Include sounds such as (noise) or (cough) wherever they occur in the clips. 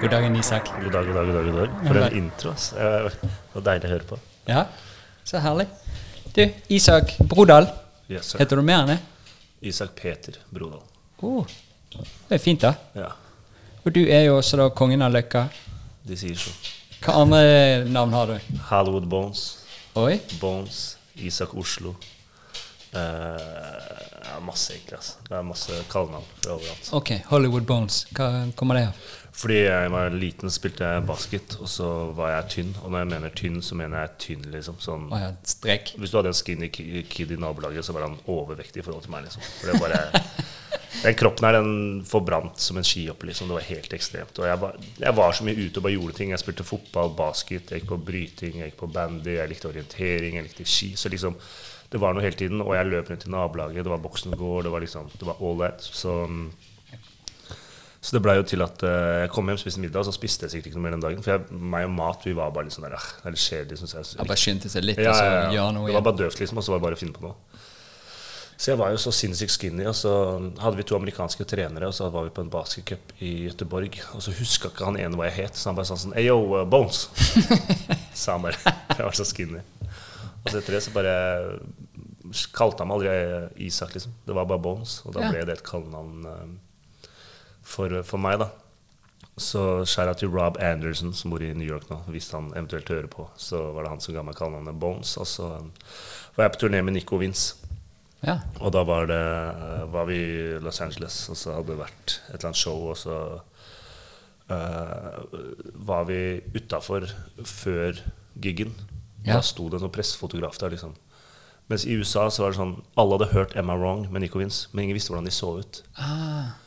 God dagen, Isak. God dag, god dag, god dag. god dag. For en intro. ass. Eh, Det var deilig å høre på. Ja, så herlig. Du, Isak Brodal. Yes, sir. Heter du mer enn det? Isak Peter Brodal. Oh, det er fint, da. Ja, Og du er jo også da kongen av Løkka. De sier så. Hva andre navn har du? Hollywood Bones. Oi, Bones. Isak Oslo. Uh, masse, egentlig. Altså. Det er masse kallenavn fra overalt. ok, Hollywood Bones. Hva kommer det av? Fordi jeg var liten, spilte jeg basket, og så var jeg tynn. Og når jeg mener tynn, så mener jeg tynn, liksom. Sånn, Å ja, strek. Hvis du hadde en skinny kid i nabolaget, så var han overvektig i forhold til meg. liksom. For det bare, (laughs) Den kroppen her den forbrant som en skihopp. liksom. Det var helt ekstremt. Og jeg var, jeg var så mye ute og bare gjorde ting. Jeg spilte fotball, basket, jeg gikk på bryting, jeg gikk på bandy, jeg likte orientering, jeg likte ski. Så liksom, det var noe hele tiden. Og jeg løp rundt i nabolaget, det var boksen gård, det var liksom, det var all that. Så, så det blei jo til at uh, jeg kom hjem, spiste middag, og så spiste jeg sikkert ikke noe mer den dagen. For jeg, meg og mat, vi var bare litt sånn der, det er litt kjedelig, syns jeg. Han bare skyndte seg litt, Ja, og så gjør ja. igjen. Det var bare døvt, liksom, og så var det bare å finne på noe. Så jeg var jo så sinnssykt skinny, og så hadde vi to amerikanske trenere, og så var vi på en basketcup i Gøteborg, og så huska ikke han ene hva jeg het, så han bare sa sånn Ayo, uh, Bones! (laughs) sa han bare. (laughs) Jeg var så skinny. Og så etter det så bare kalte han meg aldri Isak, liksom. Det var bare Bones, og da ble det et kallenavn eh, for, for meg, da. Så skjæra til Rob Anderson, som bor i New York nå. Hvis han eventuelt hører på, så var det han som ga meg kallenavnet Bones. Og så um, var jeg på turné med Nico Vince. Ja. Og da var, det, var vi i Los Angeles, og så hadde det vært et eller annet show, og så uh, var vi utafor før giggen. Ja. Da sto det en sånn pressefotograf der, liksom. Mens i USA så var det sånn Alle hadde hørt Emma Wrong med Nico Vince, men ingen visste hvordan de så ut. Ah,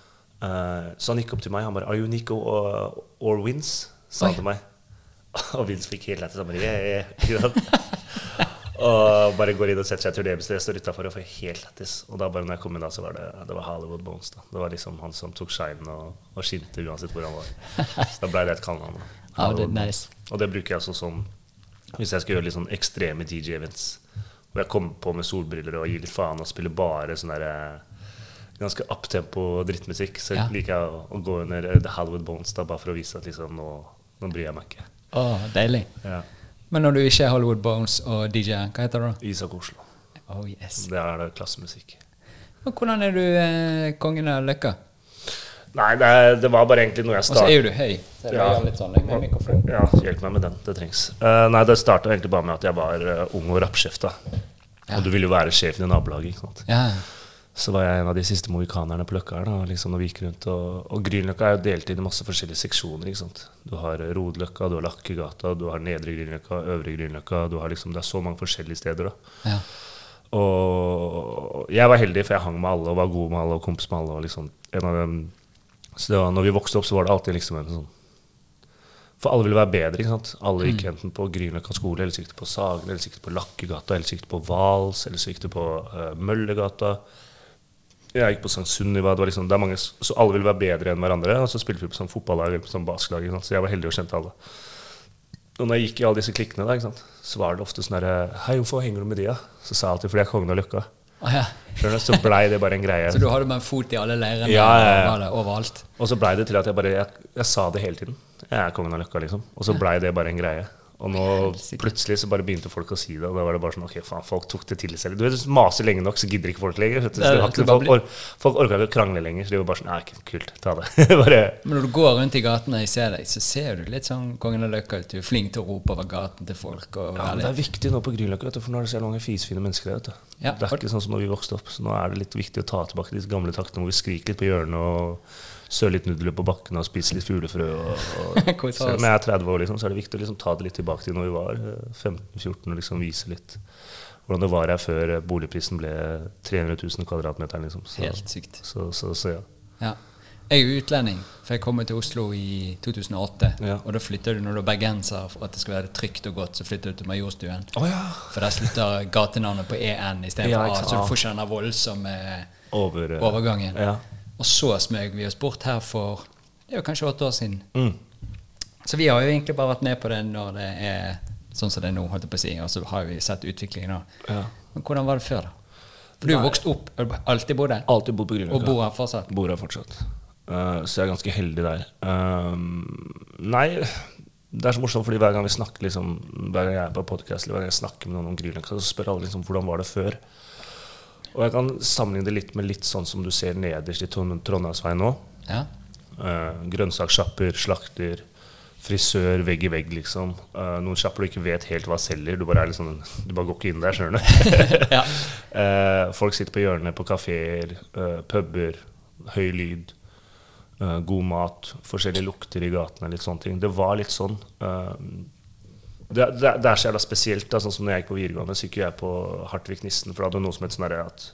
så han gikk opp til meg han bare 'Are you Nico or, or Vince?' sa han til meg. (laughs) Og Vince fikk helt lættis. Han bare yeah, yeah. (laughs) Og bare går inn og setter seg i turnébestedet, står utafor og får helt lættis. Og da bare når jeg kom inn, da, så var det, det var Hollywood Bones. da Det var liksom han som tok shinen og, og skinte uansett hvor han var. Så (laughs) da ble det et kallenavn. ja, det er nice. Og det bruker jeg også sånn hvis jeg skal gjøre litt sånn ekstreme DJ-events. Hvor jeg kommer på med solbriller og gir litt faen og spiller bare sånn derre ganske uptempo drittmusikk. Så Ja. liker jeg å, å gå under eh, The Hollywood Bones da, bare for å vise at liksom, nå, nå bryr jeg meg ikke. Oh, deilig. Ja. Men når du ikke er Hollywood Bones og DJ, hva heter du da? Isak Oslo. Oh, yes. Det er det klassemusikk. Og hvordan er du eh, kongen av Løkka? Nei, det, det var bare egentlig noe jeg Og så er jo du høy. Så Ja. litt sånn med mikrofon. Ja, hjelp meg med den. Det trengs. Uh, nei, det starta egentlig bare med at jeg var uh, ung og rappsjef. Ja. Og du ville jo være sjefen i nabolaget. ikke sant? Ja. Så var jeg en av de siste mohikanerne på Løkka her. da, liksom når vi gikk rundt. Og, og Grünerløkka er jo delt inn i masse forskjellige seksjoner. ikke sant? Du har Rodeløkka, du har Lakkegata, du har Nedre Grünerløkka, Øvre Grünerløkka. du har liksom, Det er så mange forskjellige steder. da. ja. Og jeg var heldig, for jeg hang med alle og var god med alle og kompis med alle. og liksom en av dem, Så det var, når vi vokste opp, så var det alltid liksom en sånn For alle ville være bedre. ikke sant? Alle gikk enten på Grünerløkka skole, eller det på Sagen, eller det på Lakkegata, eller så på Vals, eller så på uh, Møllergata. Jeg gikk på St. Sunniva. Det var liksom, det er mange, så alle ville være bedre enn hverandre. Og så spilte vi på sånn fotballag eller på sånn basketlag. Så jeg var heldig og kjente alle. Og når jeg gikk i alle disse klikkene, sant? så var det ofte sånn herre Hei, hvorfor henger du med de, da? Så sa jeg alltid fordi jeg er kongen av Løkka. Ah, ja. Så blei det bare en (laughs) greie. Så du hadde med en fot i alle leirene Ja, ja, overalt? Og så blei det til at jeg bare jeg, jeg sa det hele tiden. Jeg er kongen av Løkka, liksom. Og så blei det bare en greie. Og nå plutselig så bare begynte folk å si det, og da var det bare sånn Ok, faen, folk tok det til seg. Du vet, maser lenge nok, så gidder ikke folk lenger. Så det, ikke, folk, or, folk orka ikke å krangle lenger, så det var bare sånn Nei, kult, ta det. (laughs) bare Men når du går rundt i gatene og jeg ser deg, så ser du litt sånn Kongen av Løkka ut. Du er flink til å rope over gaten til folk. Ja, men Det er viktig nå på Grünerløkka, for nå er det så mange fisefine mennesker der. vet du. Ja, det er ikke sånn som når vi vokste opp. Så nå er det litt viktig å ta tilbake disse gamle taktene hvor vi skriker litt på hjørnet og søler litt nudler på bakken og spise litt fuglefrø. Og, og, (laughs) selv om jeg er 30 år, liksom, så er det viktig å liksom ta det litt tilbake til når vi var eh, 15-14 og liksom vise litt hvordan det var her før eh, boligprisen ble 300 000 kvadratmeter. Liksom. Så, Helt sykt. Så, så, så ja. Ja. Jeg er jo utlending, for jeg kom til Oslo i 2008. Ja. Og da flytter du når du er bergenser, for at det skal være trygt og godt, så flytter du til Majorstuen. Oh, ja. For der slutter gatenavnet på EN istedenfor Ja, A, så du får ikke den voldsomme Over, eh, overgangen. Ja. Og så smøg vi oss bort her for det er jo kanskje åtte år siden. Mm. Så vi har jo egentlig bare vært med på det når det er sånn som det er nå, holdt jeg på å si, og så har vi sett utviklingen nå. Ja. Men hvordan var det før, da? For du er vokst opp, og alltid bodd der? Alltid bodd på Grünerløkka. Og bor her fortsatt? Bor her fortsatt. Uh, så jeg er ganske heldig der. Uh, nei, det er så morsomt, fordi hver gang vi snakker liksom, hver gang jeg er på podcast, eller hver gang jeg snakker med noen om Grünerløkka, så spør alle liksom hvordan var det før. Og jeg kan sammenligne det litt med litt sånn som du ser nederst i Trond- Trondheimsveien nå. Ja. Uh, grønnsakssjapper, slakter, frisør, vegg i vegg, liksom. Eh, noen sjapper du ikke vet helt hva selger. Du bare, er liksom, du bare går ikke inn der, skjønner du. (laughs) ja. Eh, folk sitter på hjørnet på kafeer, uh, puber, høy lyd, god mat, forskjellige lukter i gatene, litt sånne ting. Det var litt sånn. Det, det, det er så jævla spesielt. Da, sånn som når jeg gikk på videregående, så gikk jeg på Hartvig Nissen. For da hadde noe som het sånn at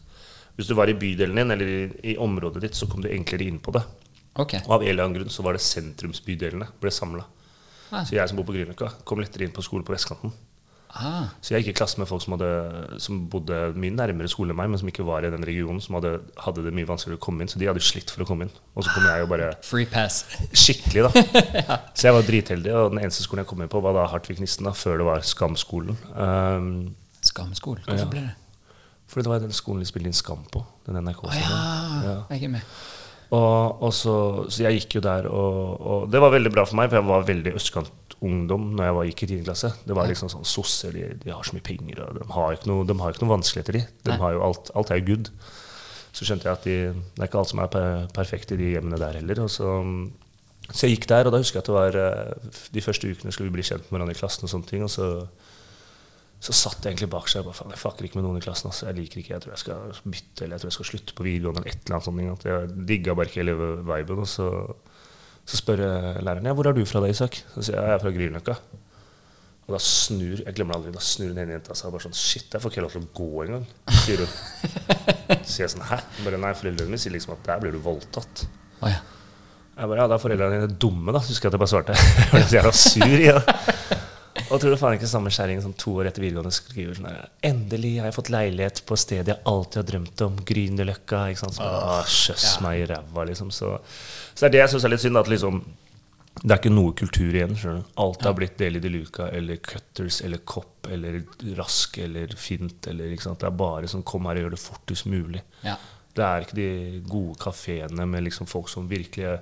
hvis du var i bydelen din eller i, i området ditt, så kom du enklere inn på det. Okay. Og av en eller annen grunn så var det sentrumsbydelene ble samla. Ah. Så jeg som bor på Grünerløkka, kom lettere inn på skolen på vestkanten. Ah. Så jeg gikk i klasse med folk som, hadde, som bodde mye nærmere skole enn meg, men som ikke var i den regionen, som hadde, hadde det mye vanskeligere å komme inn. Så de hadde slitt for å komme inn. Og så kom jeg jo bare Free pass. skikkelig, da. (laughs) Så jeg var dritheldig, og den eneste skolen jeg kom inn på, var da Hartvig Nissen, da, før det var Skam-skolen. Um, Skamskolen? Hvorfor Ja. ble det? fordi det var den skolen de spilte inn Skam på. Den Å NRK-serien. ja, Ja. jeg er med. Og, og så, så jeg gikk jo der, og, og det var veldig bra for meg, for jeg var veldig østkantungdom når jeg var, gikk i 10. klasse. Det var liksom sånn Sosser, de, de har så mye penger, og de har ikke noe, de har ikke noe vanskeligheter, de. alt, alt er jo good. Så skjønte jeg at de, det er ikke alt som er per, perfekt i de hjemmene der heller. Så, så jeg gikk der, og da husker jeg at det var eh, de første ukene skulle vi bli kjent med hverandre i klassen og sånne ting. og så så satt jeg egentlig bak seg og bare faen, jeg fucker ikke med noen i klassen. Altså. Jeg liker ikke, jeg tror jeg skal bytte eller jeg tror jeg skal slutte på videregående. eller et eller annet sånt. At jeg digga bare ikke hele viben. Og så, så spør læreren ja, hvor er du fra da, Isak. Så sier jeg jeg er fra Grünerløkka. Og da snur jeg glemmer det aldri, da snur den ene jenta seg og bare sånn Shit, jeg får ikke lov til å gå engang, sier hun. Så sier jeg sånn Hæ? Bare nei, foreldrene mine sier liksom at der blir du voldtatt. Oh, ja. Jeg bare, ja, da er foreldrene dine dumme, da. Husker jeg at jeg bare svarte. (laughs) Jeg ble så jævla sur. Ja. Og tror du faen ikke samme kjerring sånn to år etter videregående skriver sånn her Endelig har jeg fått leilighet på stedet jeg alltid har drømt om. Grünerløkka. Ikke sant. Så bare, Åh, ja. meg i ræva, liksom. Så, så det er det jeg syns er litt synd. At liksom det er ikke noe kultur igjen. du. Alt har blitt Deli de Luca eller Cutters eller Kopp eller Rask eller Fint. Eller? Det er bare sånn kom her og gjør det fortest mulig. ja. Det er ikke de gode kafeene med liksom folk som virkelig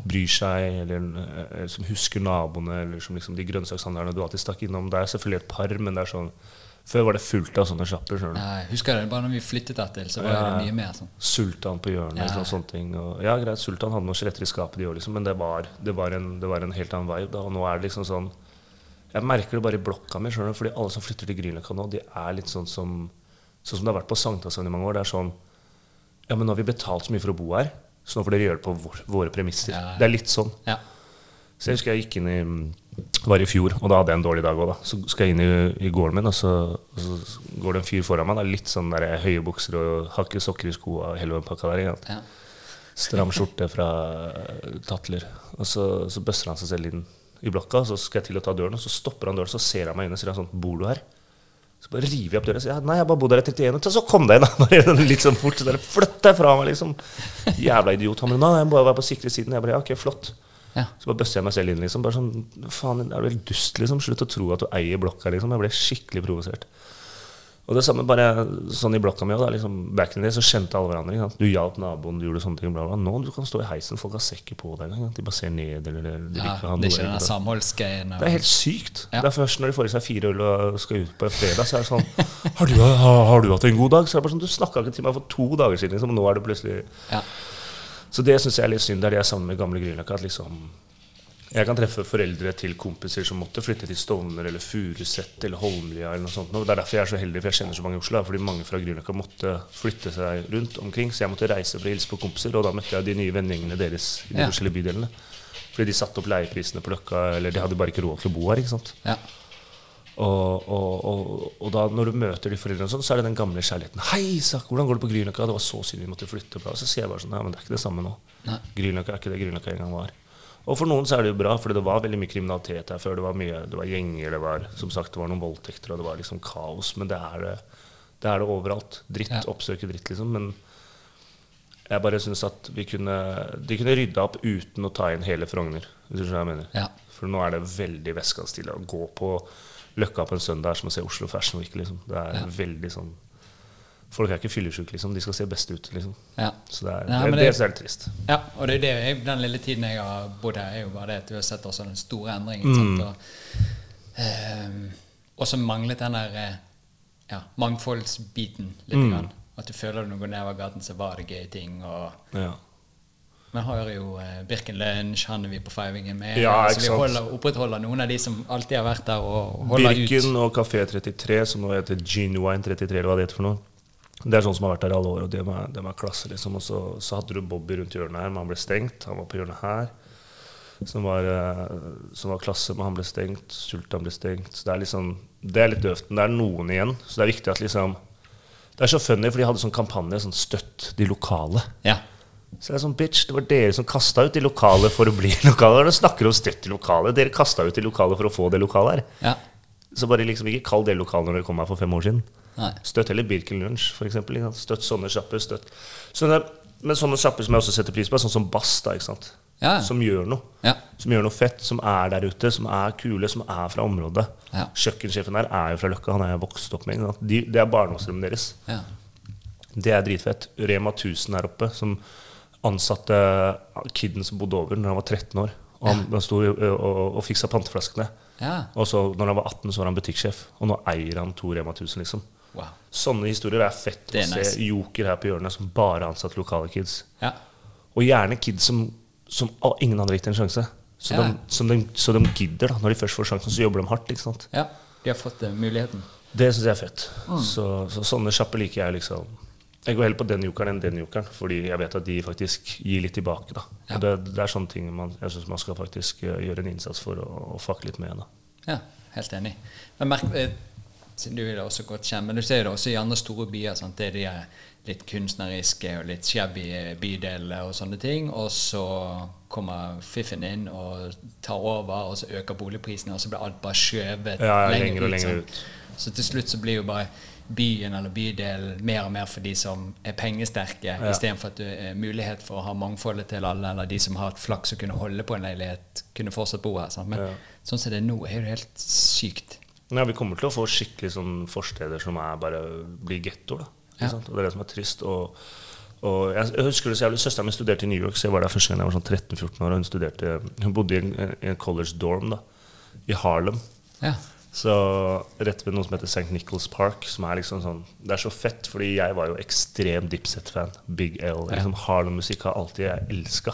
bryr seg, eller eller som husker naboene, eller som liksom de grønnsakshandlerne du alltid stakk innom. Det er selvfølgelig et par, men det er sånn Før var det fullt av sånne sjapper. skjønner. Jeg husker det bare når vi flyttet dertil, så var Ja. det mye mer sånn. Sultan på hjørnet Ja. og sånne ting. Og, ja, greit, Sultan hadde noen skjeletter i skapet, de òg, liksom, men det var, det, var en, det var en helt annen vibe. Da. Og nå er det liksom sånn Jeg merker det bare i blokka mi, skjønner du, fordi alle som flytter til Grünerløkka nå, de er litt sånn som Sånn som det har vært på Sankthanshavn i mange år. Det er sånn Ja, men nå har vi betalt så mye for å bo her, så nå får dere gjøre det på vår, våre premisser. Ja. Det er litt sånn. Ja. Så jeg husker jeg gikk inn i Det var i fjor, og da hadde jeg en dårlig dag òg, da. Så skal jeg inn i, i gården min, og så, og så går det en fyr foran meg. Da, litt sånn der høye bukser og hakke sokker i skoa og hele den pakka der. Ja. Stram skjorte fra Tatler. Og så, så bøsser han seg selv inn i blokka, og så skal jeg til å ta døren, og så stopper han døren, så ser han meg inn og sier han sånn Bor du her? Så bare river jeg opp døra og sier ja, nei, jeg bare bodd her i 31 minutter. Så kom deg inn, da. (laughs) Litt sånn fort. Så der, Flytt deg fra meg, liksom. Jævla idiot. Han bare nei, jeg må bare være på sikre siden. Jeg bare ja, ok, flott. Ja. Så bare bøsser jeg meg selv inn, liksom. Bare sånn Faen, er du helt dust, liksom? Slutt å tro at du eier blokka, liksom. Jeg ble skikkelig provosert. Og det samme bare sånn i blokka mi òg. Liksom, back in the day så kjente alle hverandre. Ikke sant? Du hjalp naboen, du gjorde sånne ting. Bla, bla. Nå du kan stå i heisen, folk har sekker på deg. De bare ser ned, eller de ja. ikke ha noe. Det er ikke den i det. samholdsgreien. og- Det er helt sykt. Ja. Det er først når de får i seg fire øl og skal ut på en fredag, så er det sånn (laughs) Har du, har, har du hatt en god dag? Så er det bare sånn Du snakka ikke til meg for to dager siden, liksom. Nå er det plutselig Ja. Så det syns jeg er litt synd. Det er det jeg savner med gamle Grünerløkka. At liksom jeg kan treffe foreldre til kompiser som måtte flytte til Stovner eller Furuset eller Holmlia. eller noe sånt. Og det er derfor jeg er så heldig, for jeg kjenner så mange i Oslo. Fordi mange fra Grünerløkka måtte flytte seg rundt omkring. Så jeg måtte reise for å hilse på kompiser, og da møtte jeg de nye vennegjengene deres i de Ja. forskjellige bydelene. Fordi de satte opp leieprisene på Løkka, eller de hadde bare ikke råd til å bo her. ikke sant? Ja. Og, og, og, da når du møter de foreldrene, og sånn, så er det den gamle kjærligheten. 'Hei, Isak, hvordan går det på Grünerløkka?' Det var så synd vi måtte flytte. Og Så sier jeg bare sånn Nei, men det er ikke det samme nå. Grünerløkka er ikke det Grünerløkka en gang var. Og for noen så er det jo bra, for det var veldig mye kriminalitet her før. Det var mye, det var gjenger, det var som sagt, det var noen voldtekter, og det var liksom kaos. Men det er det, det, er det overalt. Dritt Ja. oppsøker dritt, liksom. Men Jeg bare syns at vi kunne, de kunne rydda opp uten å ta inn hele Frogner. Hvis du skjønner hva jeg mener. Ja. For nå er det veldig vestkantstille å gå på Løkka på en søndag er som å se Oslo Fashion Week. Liksom. Det er Ja. veldig sånn Folk er ikke fyllesyke, liksom. De skal se best ut, liksom. Ja. Så det er, Nei, det, det, det- er helt trist. Ja, og det er det jeg, den lille tiden jeg har bodd her, er jo bare det at du har sett også den store endringen. Sant? Og, og så manglet den der eh, ja, mangfoldsbiten litt. Grann. At du føler når du går nedover gaten, så var det gøye ting. Og Ja. Vi har jo eh, Birken Lunsj, han er vi på Fivingen med. Ja, så ikke vi sant. holder, opprettholder noen av de som alltid har vært der, og holder ut. Birken og Kafé 33, som nå heter Genuine 33, eller hva det heter for noe. Det er sånn som har vært der alle år, og dem er, de er klasse, liksom. Og så, så hadde du Bobby rundt hjørnet her, men han ble stengt. Han var på hjørnet her. Som var, eh, som var klasse, men han ble stengt. Sultan ble stengt. Så det er liksom Det er litt døvt. Men det er noen igjen. Så det er viktig at liksom Det er så funny, for de hadde sånn kampanje sånn Støtt de lokale. Ja. Så det er sånn, bitch, det var dere som kasta ut de lokale for å bli (laughs) lokale. Dere snakker om støtt i lokale. Dere kasta ut de lokale for å få det lokale her. ja. Så bare liksom ikke kall det lokale når dere kom her for fem år siden. Nei. Støtt heller Birken Lunsj, eksempel. Støtt sånne sjapper. Støtt. Sånne, men sånne sjapper som jeg også setter pris på, er sånn som Bass, da, ikke sant. Ja. Som gjør noe. Ja. Som gjør noe fett, som er der ute, som er kule, som er fra området. Ja. Kjøkkensjefen her er jo fra Løkka, han er jeg vokst opp med. De, det er barndomsrommet deres. ja. Det er dritfett. Rema 1000 her oppe, som ansatte kiden som bodde over når han var 13 år. Og han, ja. sto og, og, og fiksa panteflaskene. Ja. Og så når han var 18, så var han butikksjef. Og nå eier han to Rema 1000, liksom. Wow. Sånne historier er fett Det er å se. Joker her på hjørnet som bare har ansatt lokale kids. Ja. Og gjerne kids som, som å, ingen har gitt en sjanse. Så, de, som de, så de gidder, da. Når de først får sjansen, så jobber de hardt. ikke sant? ja. De har fått den muligheten. Det syns jeg er fett. Mm. Så, så sånne kjappe liker jeg, liksom. Jeg går heller på den jokeren enn den jokeren, fordi jeg vet at de faktisk gir litt tilbake. da. Ja. Det, det er sånne ting man, jeg syns man skal faktisk eh, gjøre en innsats for å, å fucke litt med. da. Ja, helt enig. Men merk, eh, du er da også godt kjent, men du ser det også i andre store byer. Sant? Det er de litt kunstneriske og litt shabby bydeler og sånne ting. Og så kommer fiffen inn og tar over, og så øker boligprisene, og så blir alt bare skjøvet Ja, lenger, og lenger ut. Så til slutt så blir jo bare byen eller bydelen mer og mer for de som er pengesterke, Ja. istedenfor at det er mulighet for å ha mangfoldet til alle, eller de som har hatt flaks og kunne holde på en leilighet, kunne fortsatt bo her. Sant? Men Ja. sånn som det er nå, er det helt sykt. Ja, Vi kommer til å få skikkelig sånn forsteder som er bare blir gettoer. Ja. Og det er det som er trist. Og, og jeg, jeg husker det så jævlig, Søsteren min studerte i New York, så jeg var der første gang jeg var sånn 13-14 år. og Hun studerte, hun bodde i en, en college dorm da, i Harlem. Ja. Så rett ved noe som heter St. Nichols Park, som er liksom sånn Det er så fett, fordi jeg var jo ekstrem Dipset-fan. Big L. Ja. Liksom Harlem-musikk har alltid jeg elska.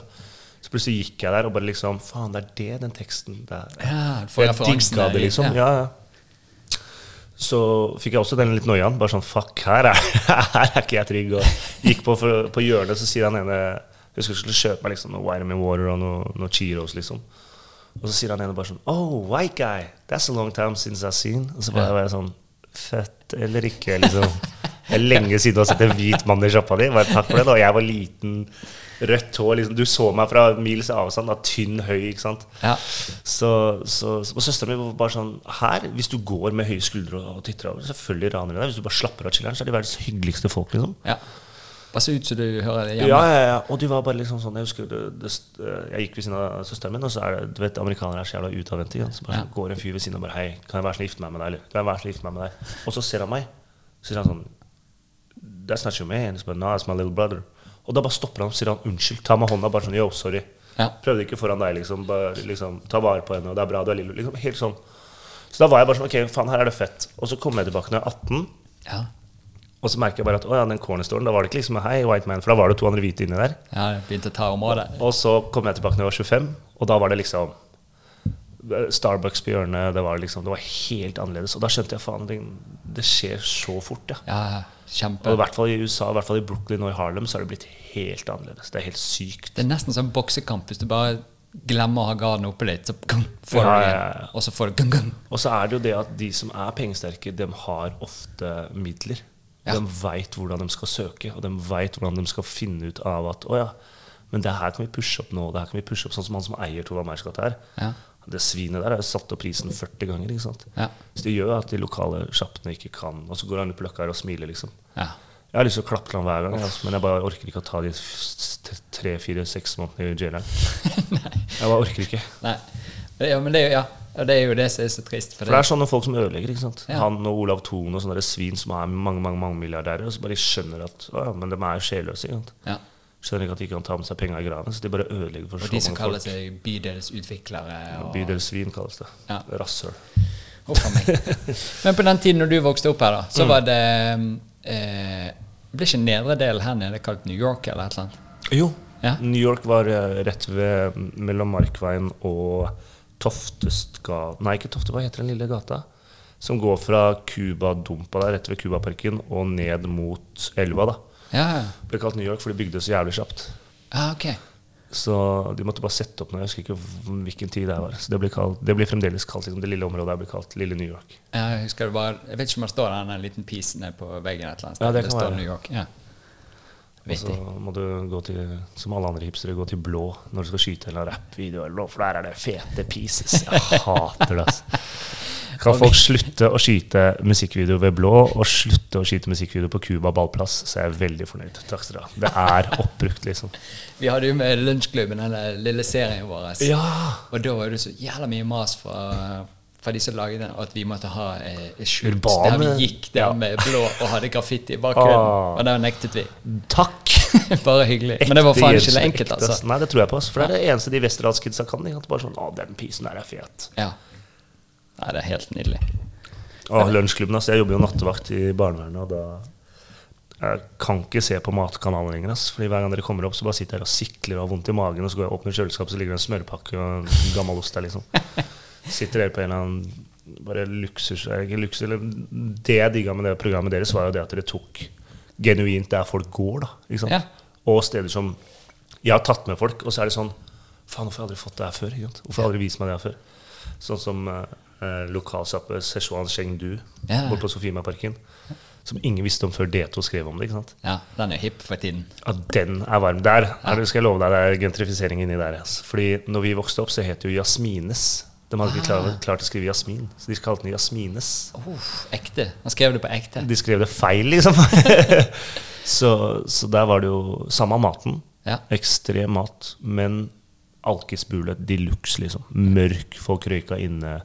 Så plutselig gikk jeg der og bare liksom Faen, det er det den teksten der Ja, For Jeg digga det, liksom. ja. Ja, ja. Så fikk jeg også den litt noiaen. Bare sånn Fuck, her er, (laughs) her er ikke jeg trygg. Og gikk på, for, på hjørnet, så sier han ene Jeg husker jeg skulle kjøpe meg liksom noe Vitamin Water og noe, noe Cheetos, liksom. Og så sier han ene bare sånn Oh, white guy. That's a long time since I've seen. Og så bare var jeg sånn Fett eller ikke, liksom. Det er lenge siden du har sett en hvit mann i sjappa di. Bare takk for det. da Jeg var liten, rødt hår. Liksom. Du så meg fra mils avstand. Da, tynn, høy. ikke sant? Ja. Så, så, så og søsteren min var bare sånn Her, hvis du går med høye skuldre og titter over, selvfølgelig raner de deg. Hvis du bare slapper av chiller'n, så er de verdens hyggeligste folk, liksom. ja. Bare se ut som du hører det hjemme. Ja, ja, ja. Og de var bare liksom sånn Jeg husker det, det, Jeg gikk ved siden av søsteren min, og så er det Du vet, amerikanere er så jævla utadvendte. Ja. Så bare sånn, går en fyr ved siden og bare Hei, kan jeg være sånn snill gifte meg med deg, eller? Kan jeg være sånn snill gifte meg med deg? Og så ser han meg. Så sier han sånn That's not your man. Så bare, no, that's my little brother. Og da bare stopper han og sier han unnskyld. Ta med hånda bare sånn Yo, sorry. Ja. Prøvde ikke foran deg, liksom. Bare liksom, Ta vare på henne, og det er bra, du er lille. Liksom, helt sånn. Så da var jeg bare sånn Ok, faen, her er det fett. Og så kom jeg tilbake når jeg er 18. Ja. Og så merker jeg bare at å ja, den cornerstolen, da var det ikke liksom Hei, white man, for da var det to andre hvite inni der. ja, jeg begynte å ta området. Og så kom jeg tilbake når jeg var 25, og da var det liksom Starbucks på hjørnet. Det var liksom, det var helt annerledes. Og da skjønte jeg faen, det, det skjer så fort, ja. Ja, Og i hvert fall i USA, i hvert fall i Brooklyn og i Harlem, så har det blitt helt annerledes. Det er helt sykt. Det er nesten som boksekamp. Hvis du bare glemmer å ha garden oppe litt, så gung, får du Ja, det igjen. ja. Og så får du gung, gung. Og så er det jo det at de som er pengesterke, de har ofte midler. Ja. De veit hvordan de skal søke, og de veit hvordan de skal finne ut av at å ja, men det her kan vi pushe opp nå. Det her kan vi pushe opp Sånn som han som eier Tova Meyers gate her. Ja. Det svinet der har jo satt opp prisen 40 ganger. ikke sant? Ja. Så det gjør at de lokale sjappene ikke kan Og så går han på Løkka her og smiler, liksom. Ja. Jeg har lyst til å klappe til ham hver gang, altså, men jeg bare orker ikke å ta de s- t- tre, fire, seks månedene i jaileren. (laughs) Jeg bare orker ikke. Nei. Ja, men det er jo, ja. Ja, det er jo det som er så trist. For For det er sånne folk som ødelegger. ikke sant? Ja. Han og Olav Thon og sånne svin som er mange mange, mange milliardærer, og så bare skjønner at å, ja, men de er sjelløse. ikke sant? ja. Skjønner ikke at de kan ta med seg penger i graven, så de bare ødelegger for Og så de som kaller seg bydelsutviklere. Og, Bydelsvin kalles det. Ja. Rasshøl. Huff meg. (laughs) Men på den tiden når du vokste opp her, da, Mm. så var det eh, Ble ikke nedre del her nede kalt New York eller et eller annet? Jo. Ja. New York var eh, rett ved mellom Markveien og Toftesga... Nei, ikke Tofte, hva heter den lille gata? Som går fra Cuba-dumpa der, rett ved Cubaparken, og ned mot elva. da. Ja, Det ble kalt New York, for de bygde så jævlig kjapt. ah, ok. Så de måtte bare sette opp noe. Jeg husker ikke hvilken tid det var. Så det blir, kalt, det blir fremdeles kalt liksom, det lille området her blir kalt Lille New York. Ja, Jeg husker det bare Jeg vet ikke om det står en liten pis nede på veggen et eller annet sted. Ja, det kan står være. New York. Ja. Og så må du gå til, som alle andre hipstere, gå til blå når du skal skyte eller rappvideo, eller noe, for der er det fete pieces. Jeg hater det, altså. Kan folk slutte å skyte musikkvideo ved blå, og slutte å skyte musikkvideo på Cuba ballplass, så er jeg veldig fornøyd. Takk skal dere ha. Det er oppbrukt, liksom. Vi hadde jo med Lunsjklubben, den lille serien vår. Ja! Og da var det så jævla mye mas fra, fra de som laget den, at vi måtte ha eh, skjult der vi gikk der Ja. med blå og hadde graffiti i bakgrunnen. Ah. Og det nektet vi. Takk! (laughs) Bare hyggelig. Men det var faen ikke Ekte enkelt, ekte, altså. Nei, det tror jeg på. For det er det eneste de Westerdalskidsa kan. De kan bare sånn, å, den pisen der er fet. Ja. Nei, det er helt nydelig. Og lunsjklubben, altså. Jeg jobber jo nattevakt i barnevernet, og da jeg kan ikke se på Matkanalen lenger. Ass. Fordi Hver gang dere kommer opp, så bare sitter jeg og sikler og har vondt i magen. Og så går jeg opp med kjøleskapet, så ligger det en smørpakke og en gammel ost der. liksom Sitter dere på en eller annen bare luksus, luksus eller Det jeg digga med det programmet deres, var jo det at dere tok genuint der folk går. da? Ja. Og steder som Jeg har tatt med folk, og så er det sånn Faen, hvorfor har jeg aldri fått det her før? Hvorfor har jeg aldri vist meg det her før? Sånn som eh, eh, lokalsjappe Szechuan Chengdu Ja. borte på Sofiemarparken. Som ingen visste om før D2 skrev om det. ikke sant? Ja, den er hipp for tiden. Ja, den er varm. Der er det, skal jeg love deg, det er gentrifisering inni der. Altså. Fordi når vi vokste opp, så het det jo Jasmines. De hadde ikke klart, klart å skrive Jasmin, så de kalte den Jasmines. Oh, ekte. Han skrev det på ekte. De skrev det feil, liksom. (laughs) så, så der var det jo samme maten. Ja. Ekstrem mat, men alkisbule de luxe, liksom. Mørk, folk røyka inne.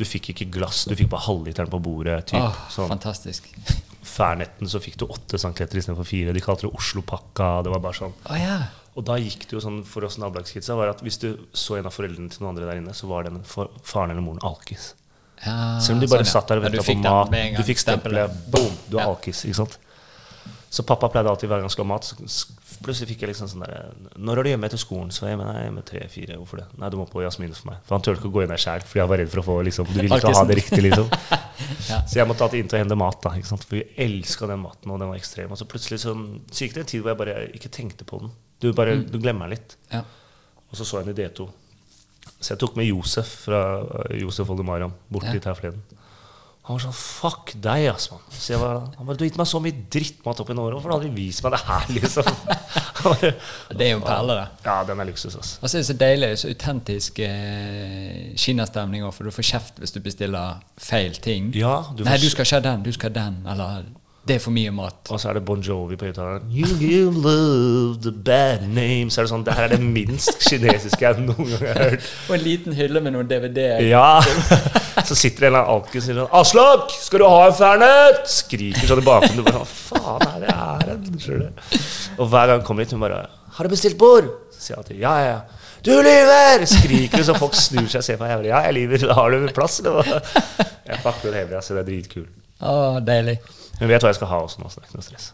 Du fikk ikke glass, du fikk bare halvliteren på bordet. Typ. Oh, sånn. fantastisk. Fernetten så fikk du åtte centimeter istedenfor fire. De kalte det Oslopakka. Det var bare sånn. Oh, ja. Og da gikk det jo sånn for oss nabolagskidsa var at hvis du så en av foreldrene til noen andre der inne, så var den for, faren eller moren alkis. ja Selv om de bare sånn, ja. satt der og Ja, venta på mat. Du fikk stempelet. Boom! Du er alkis. ikke sant? Så pappa pleide alltid hver gang han skulle ha mat. Så plutselig fikk jeg liksom sånn der Når er du hjemme etter skolen? Så jeg mener, jeg er hjemme tre-fire. Hvorfor det? Nei, du må på Jasmin for meg. For han turte ikke å gå inn der sjæl, fordi han var redd for å få liksom Du ville ikke ha det riktig, liksom. (laughs) Så jeg måtte alltid inn til å hente mat, da. Ikke sant? For vi elska den maten, og den var ekstrem. Og så plutselig så, så gikk det en tid hvor jeg bare ikke tenkte på den. Du bare, du glemmer litt. Ja. Og så så jeg den i D2. Så jeg tok med Josef fra uh, Josef Oldemariam bort Ja. dit her forleden. Han var sånn Fuck deg, ass, mann. Så jeg var, han bare Du har gitt meg så mye drittmat opp i Norge. Hvorfor har du aldri vist meg det her, liksom? (laughs) Bare, Det er jo en perle, det. ja, den er luksus, ass. Og så er det så deilig, så autentisk eh, kinastemning òg, for du får kjeft hvis du bestiller feil ting. Ja, du Nei, får- du skal ikke ha den, du skal ha den. Eller det er for mye mat. Og så er det Bon Jovi på høyttaleren. You give love the bad name. Så er det sånn Det her er det minst kinesiske jeg noen gang har hørt. Og en liten hylle med noen DVD-er. Ja! Så sitter det en eller annen alkis og sier sånn 'Aslak, skal du ha en Fernet?' Skriker sånn i bakgrunnen. Du bare Hva faen er det her? Skjønner? Og hver gang han kommer hit, hun bare 'Har du bestilt bord?' Så sier jeg alltid 'Ja, ja, ja'. 'Du lyver!' Skriker så folk snur seg og ser på meg. 'Ja, jeg lyver. Har du plass?' Jeg fucker den hele, så det er dritkul. Å, deilig. Hun vet hva jeg skal ha også nå, så det er ikke noe stress.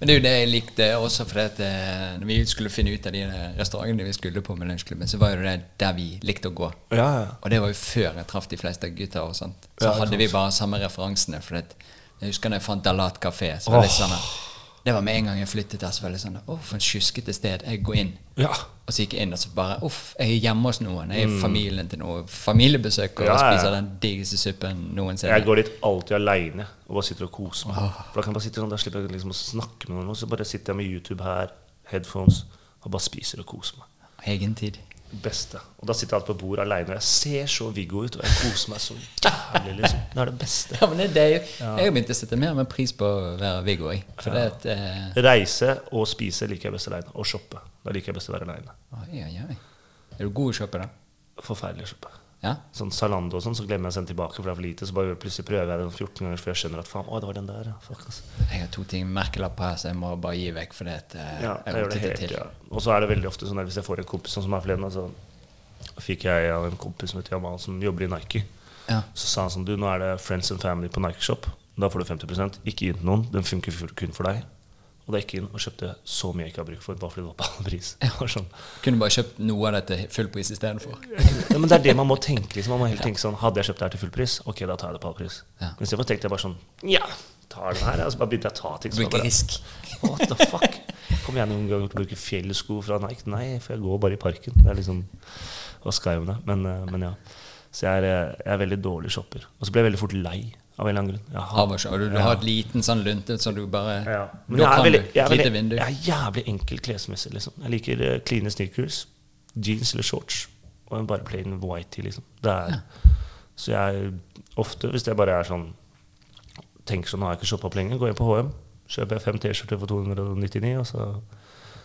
Men det er jo det jeg likte også, for at eh, når vi skulle finne ut av de restaurantene vi skulle på med lunsjklubben, så var jo det der vi likte å gå. Ja, ja. Og det var jo før jeg traff de fleste gutta. og sånt. Så Ja, hadde vi bare samme referansene. For at, jeg husker når jeg fant Dalat kafé. Så var det oh. sånn at- Det var med en gang jeg flyttet der. Så var det sånn Å, for en sjuskete sted. Jeg går inn. Ja. Og så gikk jeg inn, og så bare Uff, jeg er hjemme hos noen. Jeg er i familien til noe familiebesøk og Mm. Ja, ja. spiser den diggeste suppen noensinne. Jeg går dit alltid aleine og bare sitter og koser meg. For Da kan jeg bare sitte sånn, da slipper jeg liksom å snakke med noen. Og så bare sitter jeg med YouTube her, headphones, og bare spiser og koser meg. Egen tid. Beste. Og da sitter jeg alltid på bordet aleine, og jeg ser så Viggo ut, og jeg koser meg så jævlig, liksom. (laughs) Det er det beste. Ja, men det, det er jo, Jeg har begynt å sette mer og mer pris på å være Viggo. jeg. For det at eh, Reise og spise liker jeg best aleine. Og shoppe. Da liker jeg best å være aleine. Er du god i å shoppe, da? Forferdelig å shoppe. Ja? Sånn Zalando og sånn, så glemmer jeg å sende tilbake, for det er for lite. Så bare plutselig prøver jeg det 14 ganger før jeg skjønner at faen, å, det var den der. Fuck, altså. Jeg har to ting merkelapp her, så jeg må bare gi vekk. For det at, eh, Ja, jeg jeg gjør det helt, til. ja. Og så er det veldig ofte sånn at hvis jeg får en kompis sånn som her forleden, så fikk jeg av en kompis som heter Jamal, som jobber i Nike. Ja. Så sa han sånn, du, nå er det Friends and Family på Nike Shop. Da får du 50 Ikke gi den noen, den funker kun for deg. Og da gikk jeg inn og kjøpte så mye jeg ikke har bruk for, bare fordi det var på halv pris. (laughs) Sånn. Kunne bare kjøpt noe av det til full pris istedenfor. Ja, men det er det man må tenke. Liksom. Man må helt tenke sånn, Hadde jeg kjøpt det her til full pris, ok, da tar jeg det på halv pris. Ja. Men istedenfor tenkte jeg bare sånn Ja, tar den her. Og så bare begynte jeg å ta ting. bare, risk. (laughs) What the fuck? Kommer jeg noen gang til å bruke fjellsko fra Nike? Nei, for jeg går bare i parken. Det er liksom Hva skal jeg med det? Men, eh, men ja. Så jeg er, eh, jeg er veldig dårlig shopper. Og så ble jeg veldig fort lei av en eller annen grunn. Av og. Du, du har et liten sånn lunte, så du bare ja. Er, kan veldig, du. Et lite vindu. jeg er jævlig enkel klesmessig. Liksom. Jeg liker uh, cleane sneakers, jeans eller shorts. Og en bare plain white tee, liksom. Det er, Så jeg ofte, hvis jeg bare er sånn Tenker sånn, nå har jeg ikke shoppa opp lenge, går jeg på HM, kjøper jeg fem T-skjorter for 299, og så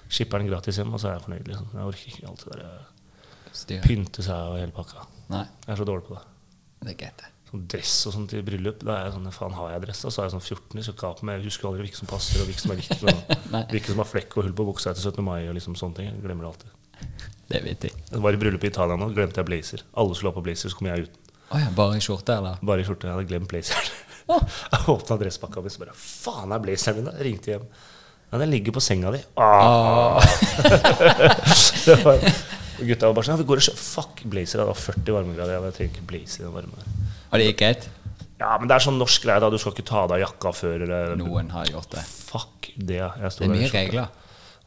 skipper den gratis hjem, og så er jeg fornøyd. liksom. Jeg orker ikke alt det der eh, styr. pynte seg og hele pakka. Nei, Jeg er så dårlig på det. det er greit, det. Sånn dress og sånt i bryllup. Da er jeg sånn, faen har jeg dress? da? Så er jeg sånn 14, så skal jeg på meg. Jeg husker aldri hvilke som passer, og hvilke som er viktig. Hvilke som (laughs) har flekk og hull på buksa etter 17. mai og liksom sånne ting. Jeg glemmer det alltid. Det vet jeg. Jeg var i bryllup i Italia nå, glemte jeg blazer. Alle skulle ha på blazer, så kom jeg uten. Oh ja, bare i skjorte, eller? Bare i skjorte. Jeg hadde glemt blazeren. (laughs) Jeg åpna dresspakka mi, så bare Faen, er blazeren min der? Ringte hjem. Ja, den ligger på senga di. Ah. (laughs) det var, gutta var bare sånn ja, vi går og Fuck blazer. Jeg hadde 40 varmegrader. Jeg trenger ikke blazer i den varme. Og det gikk greit? Ja, men det er sånn norsk greie, da. Du skal ikke ta av deg jakka før eller Noen har gjort det. Fuck det. Jeg sto Det er mye regler.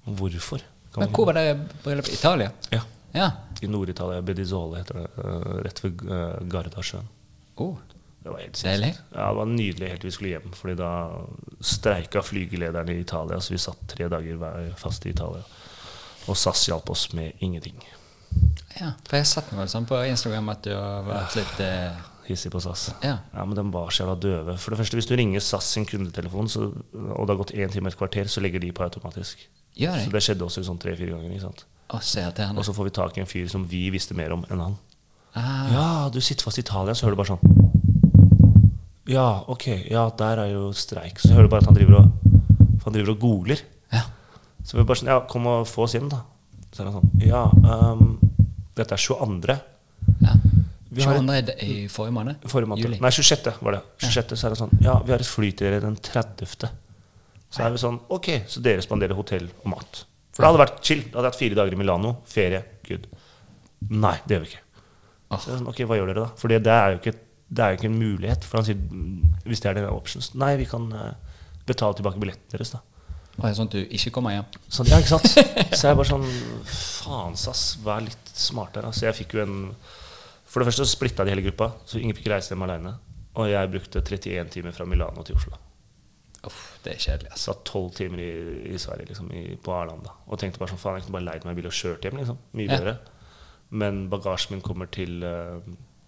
Hvorfor? Kan Men hvor var det bryllupet? Italia? Ja. Ja. I Nord-Italia. Bedizole heter det. eh, rett ved uh, Gardasjøen. Oh, Det var helt Deilig. Ja, det var nydelig helt til vi skulle hjem. Fordi da streika flygelederne i Italia, så vi satt tre dager hver fast i Italia. Og SAS hjalp oss med ingenting. ja. For jeg satt noe sånn på Instagram at du har vært litt eh, Hissig på SAS. Ja. Ja, men de var så jævla døve. For det første, hvis du ringer SAS sin kundetelefon, så, og det har gått én time et kvarter, så legger de på automatisk. Gjør Så det? det skjedde også sånn tre-fire ganger. ikke sant? Og så får vi tak i en fyr som vi visste mer om enn han. Ah, Ja, du sitter fast i Italia, så hører du bare sånn Ja, ok, ja, der er jo streik. Så hører du bare at han driver og, han driver og googler. ja. Så vi bare sånn Ja, kom og få oss inn, da. Så er han sånn Ja, um, dette er 22. ja. Vi har 22. i- i forrige måned? Forrige måned. Juli. Nei, 26. var det. 26. Så er det sånn Ja, vi har et fly til dere den 30. Så er vi sånn Ok, så dere spanderer hotell og mat. For det hadde vært chill. Da hadde hatt fire dager i Milano. Ferie. Good. Nei, det gjør vi ikke. Åh. Så det sånn, ok, hva gjør dere da? For det er jo ikke, det er jo ikke en mulighet. For han sier mm, hvis det er dere options Nei, vi kan eh, betale tilbake billetten deres, da. Ja, sånn at du ikke kommer hjem? Sånn, ja, ikke sant? (laughs) Så jeg bare sånn Faen, sass, vær litt smartere. Så jeg fikk jo en For det første så splitta de hele gruppa, så ingen fikk reise hjem aleine. Og jeg brukte 31 timer fra Milano til Oslo. Uff, det er kjedelig, altså. Satt 12 timer i, i Sverige, liksom, i, på Arlanda. Og tenkte bare sånn Faen, jeg kunne bare leid meg bil og kjørt hjem, liksom. Mye Ja. bedre. Men bagasjen min kommer til, eh,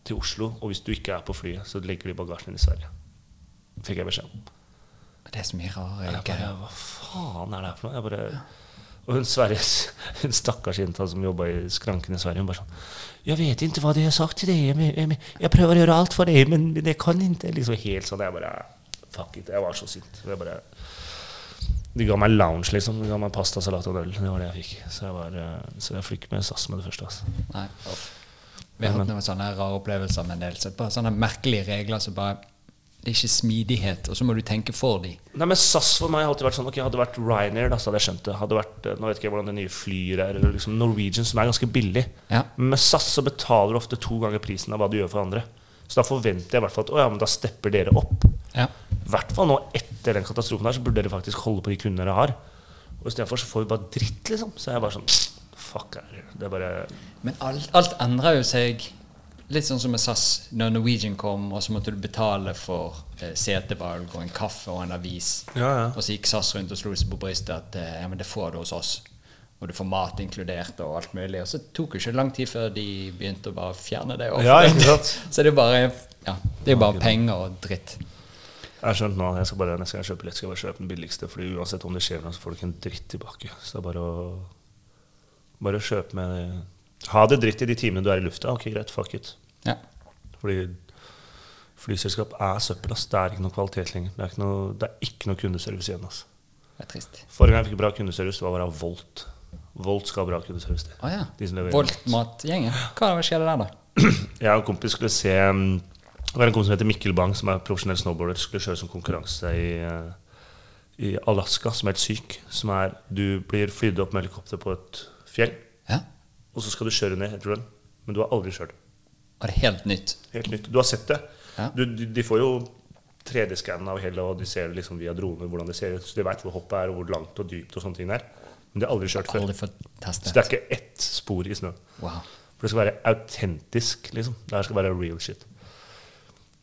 til Oslo, og hvis du ikke er på flyet, så legger de bagasjen din i Sverige. Fikk jeg beskjed om. Det er så mye rare greier. Hva faen er det her for noe? Jeg bare, og hun, Sveriges, (laughs) hun stakkars jenta som jobba i skranken i Sverige, hun bare sånn Jeg vet ikke hva de har sagt til deg. Jeg, jeg, jeg prøver å gjøre alt for deg, men det kan ikke. Liksom helt sånn. Jeg bare Fuck it. Jeg var så sint. Jeg bare De ga meg lounge, liksom. De ga meg pasta, salat og øl. Det var det jeg fikk. Så jeg, var, eh, så jeg flyr med SAS med det første. Altså. Nei, off. Vi har hatt noen sånne rare opplevelser med en del. Så bare sånne merkelige regler som bare Det er ikke smidighet, og så må du tenke for dem. Nei, men SAS for meg har alltid vært sånn Ok, hadde det vært Ryanair, da, så hadde jeg skjønt det. Hadde vært, eh, Nå vet ikke jeg hvordan det nye flyr er, eller liksom Norwegian, som er ganske billig. Ja. Men med SAS så betaler du ofte to ganger prisen av hva du gjør for andre. Så da forventer jeg i hvert fall at å ja, men da stepper dere opp. Ja. Hvert fall nå etter den katastrofen her, så burde dere faktisk holde på de kundene dere har. Og istedenfor så får vi bare dritt, liksom. Så er jeg bare sånn Fuck er det. Det er bare Men alt, alt endrer jo seg. Litt sånn som med SAS, når Norwegian kom, og så måtte du betale for eh, setevalg og en kaffe og en avis. Ja, ja. Og så gikk SAS rundt og slo seg på brystet at eh, ja, men det får du hos oss. og du får mat inkludert og alt mulig. Og så tok det ikke lang tid før de begynte å bare fjerne det. Ja, ikke sant? (laughs) så det er bare ja, det er bare penger og dritt. Jeg har skjønt nå, jeg skal bare, Neste gang jeg kjøper billett, skal jeg bare kjøpe den billigste. Fordi uansett om det skjer noe, så får du ikke en dritt tilbake. Så det er bare å Bare kjøpe med Ha det dritt i de timene du er i lufta. Ok, greit, fuck it. Ja. Fordi flyselskap er søppel. ass. Det er ikke noe kvalitet lenger. Det er ikke noe, det er ikke noe kundeservice igjen. ass. Det er trist. Forrige gang jeg fikk bra kundeservice, det var bare Volt. Volt skal ha bra kundeservice. til. Å ja. Volt-matgjengen. Hva skjedde der, da? (clears throat) Jeg og en kompis skulle se um, Det var en kompis som heter Mikkel Bang, som er profesjonell snowboarder. Skulle kjøre som konkurranse i, uh, i Alaska, som er helt syk. Som er Du blir flydd opp med helikopter på et fjell, Ja. og så skal du kjøre ned et run. Men du har aldri kjørt. Og det er helt nytt. Helt nytt. Du har sett det. Ja. Du, du, de får jo 3D-skann av hele, og de ser liksom via droner hvordan det ser ut. Så de veit hvor hoppet er, og hvor langt og dypt og sånne ting er. Men de har aldri kjørt før. Aldri Så det er ikke ett spor i snø. Wow. For det skal være autentisk, liksom. Det her skal være real shit.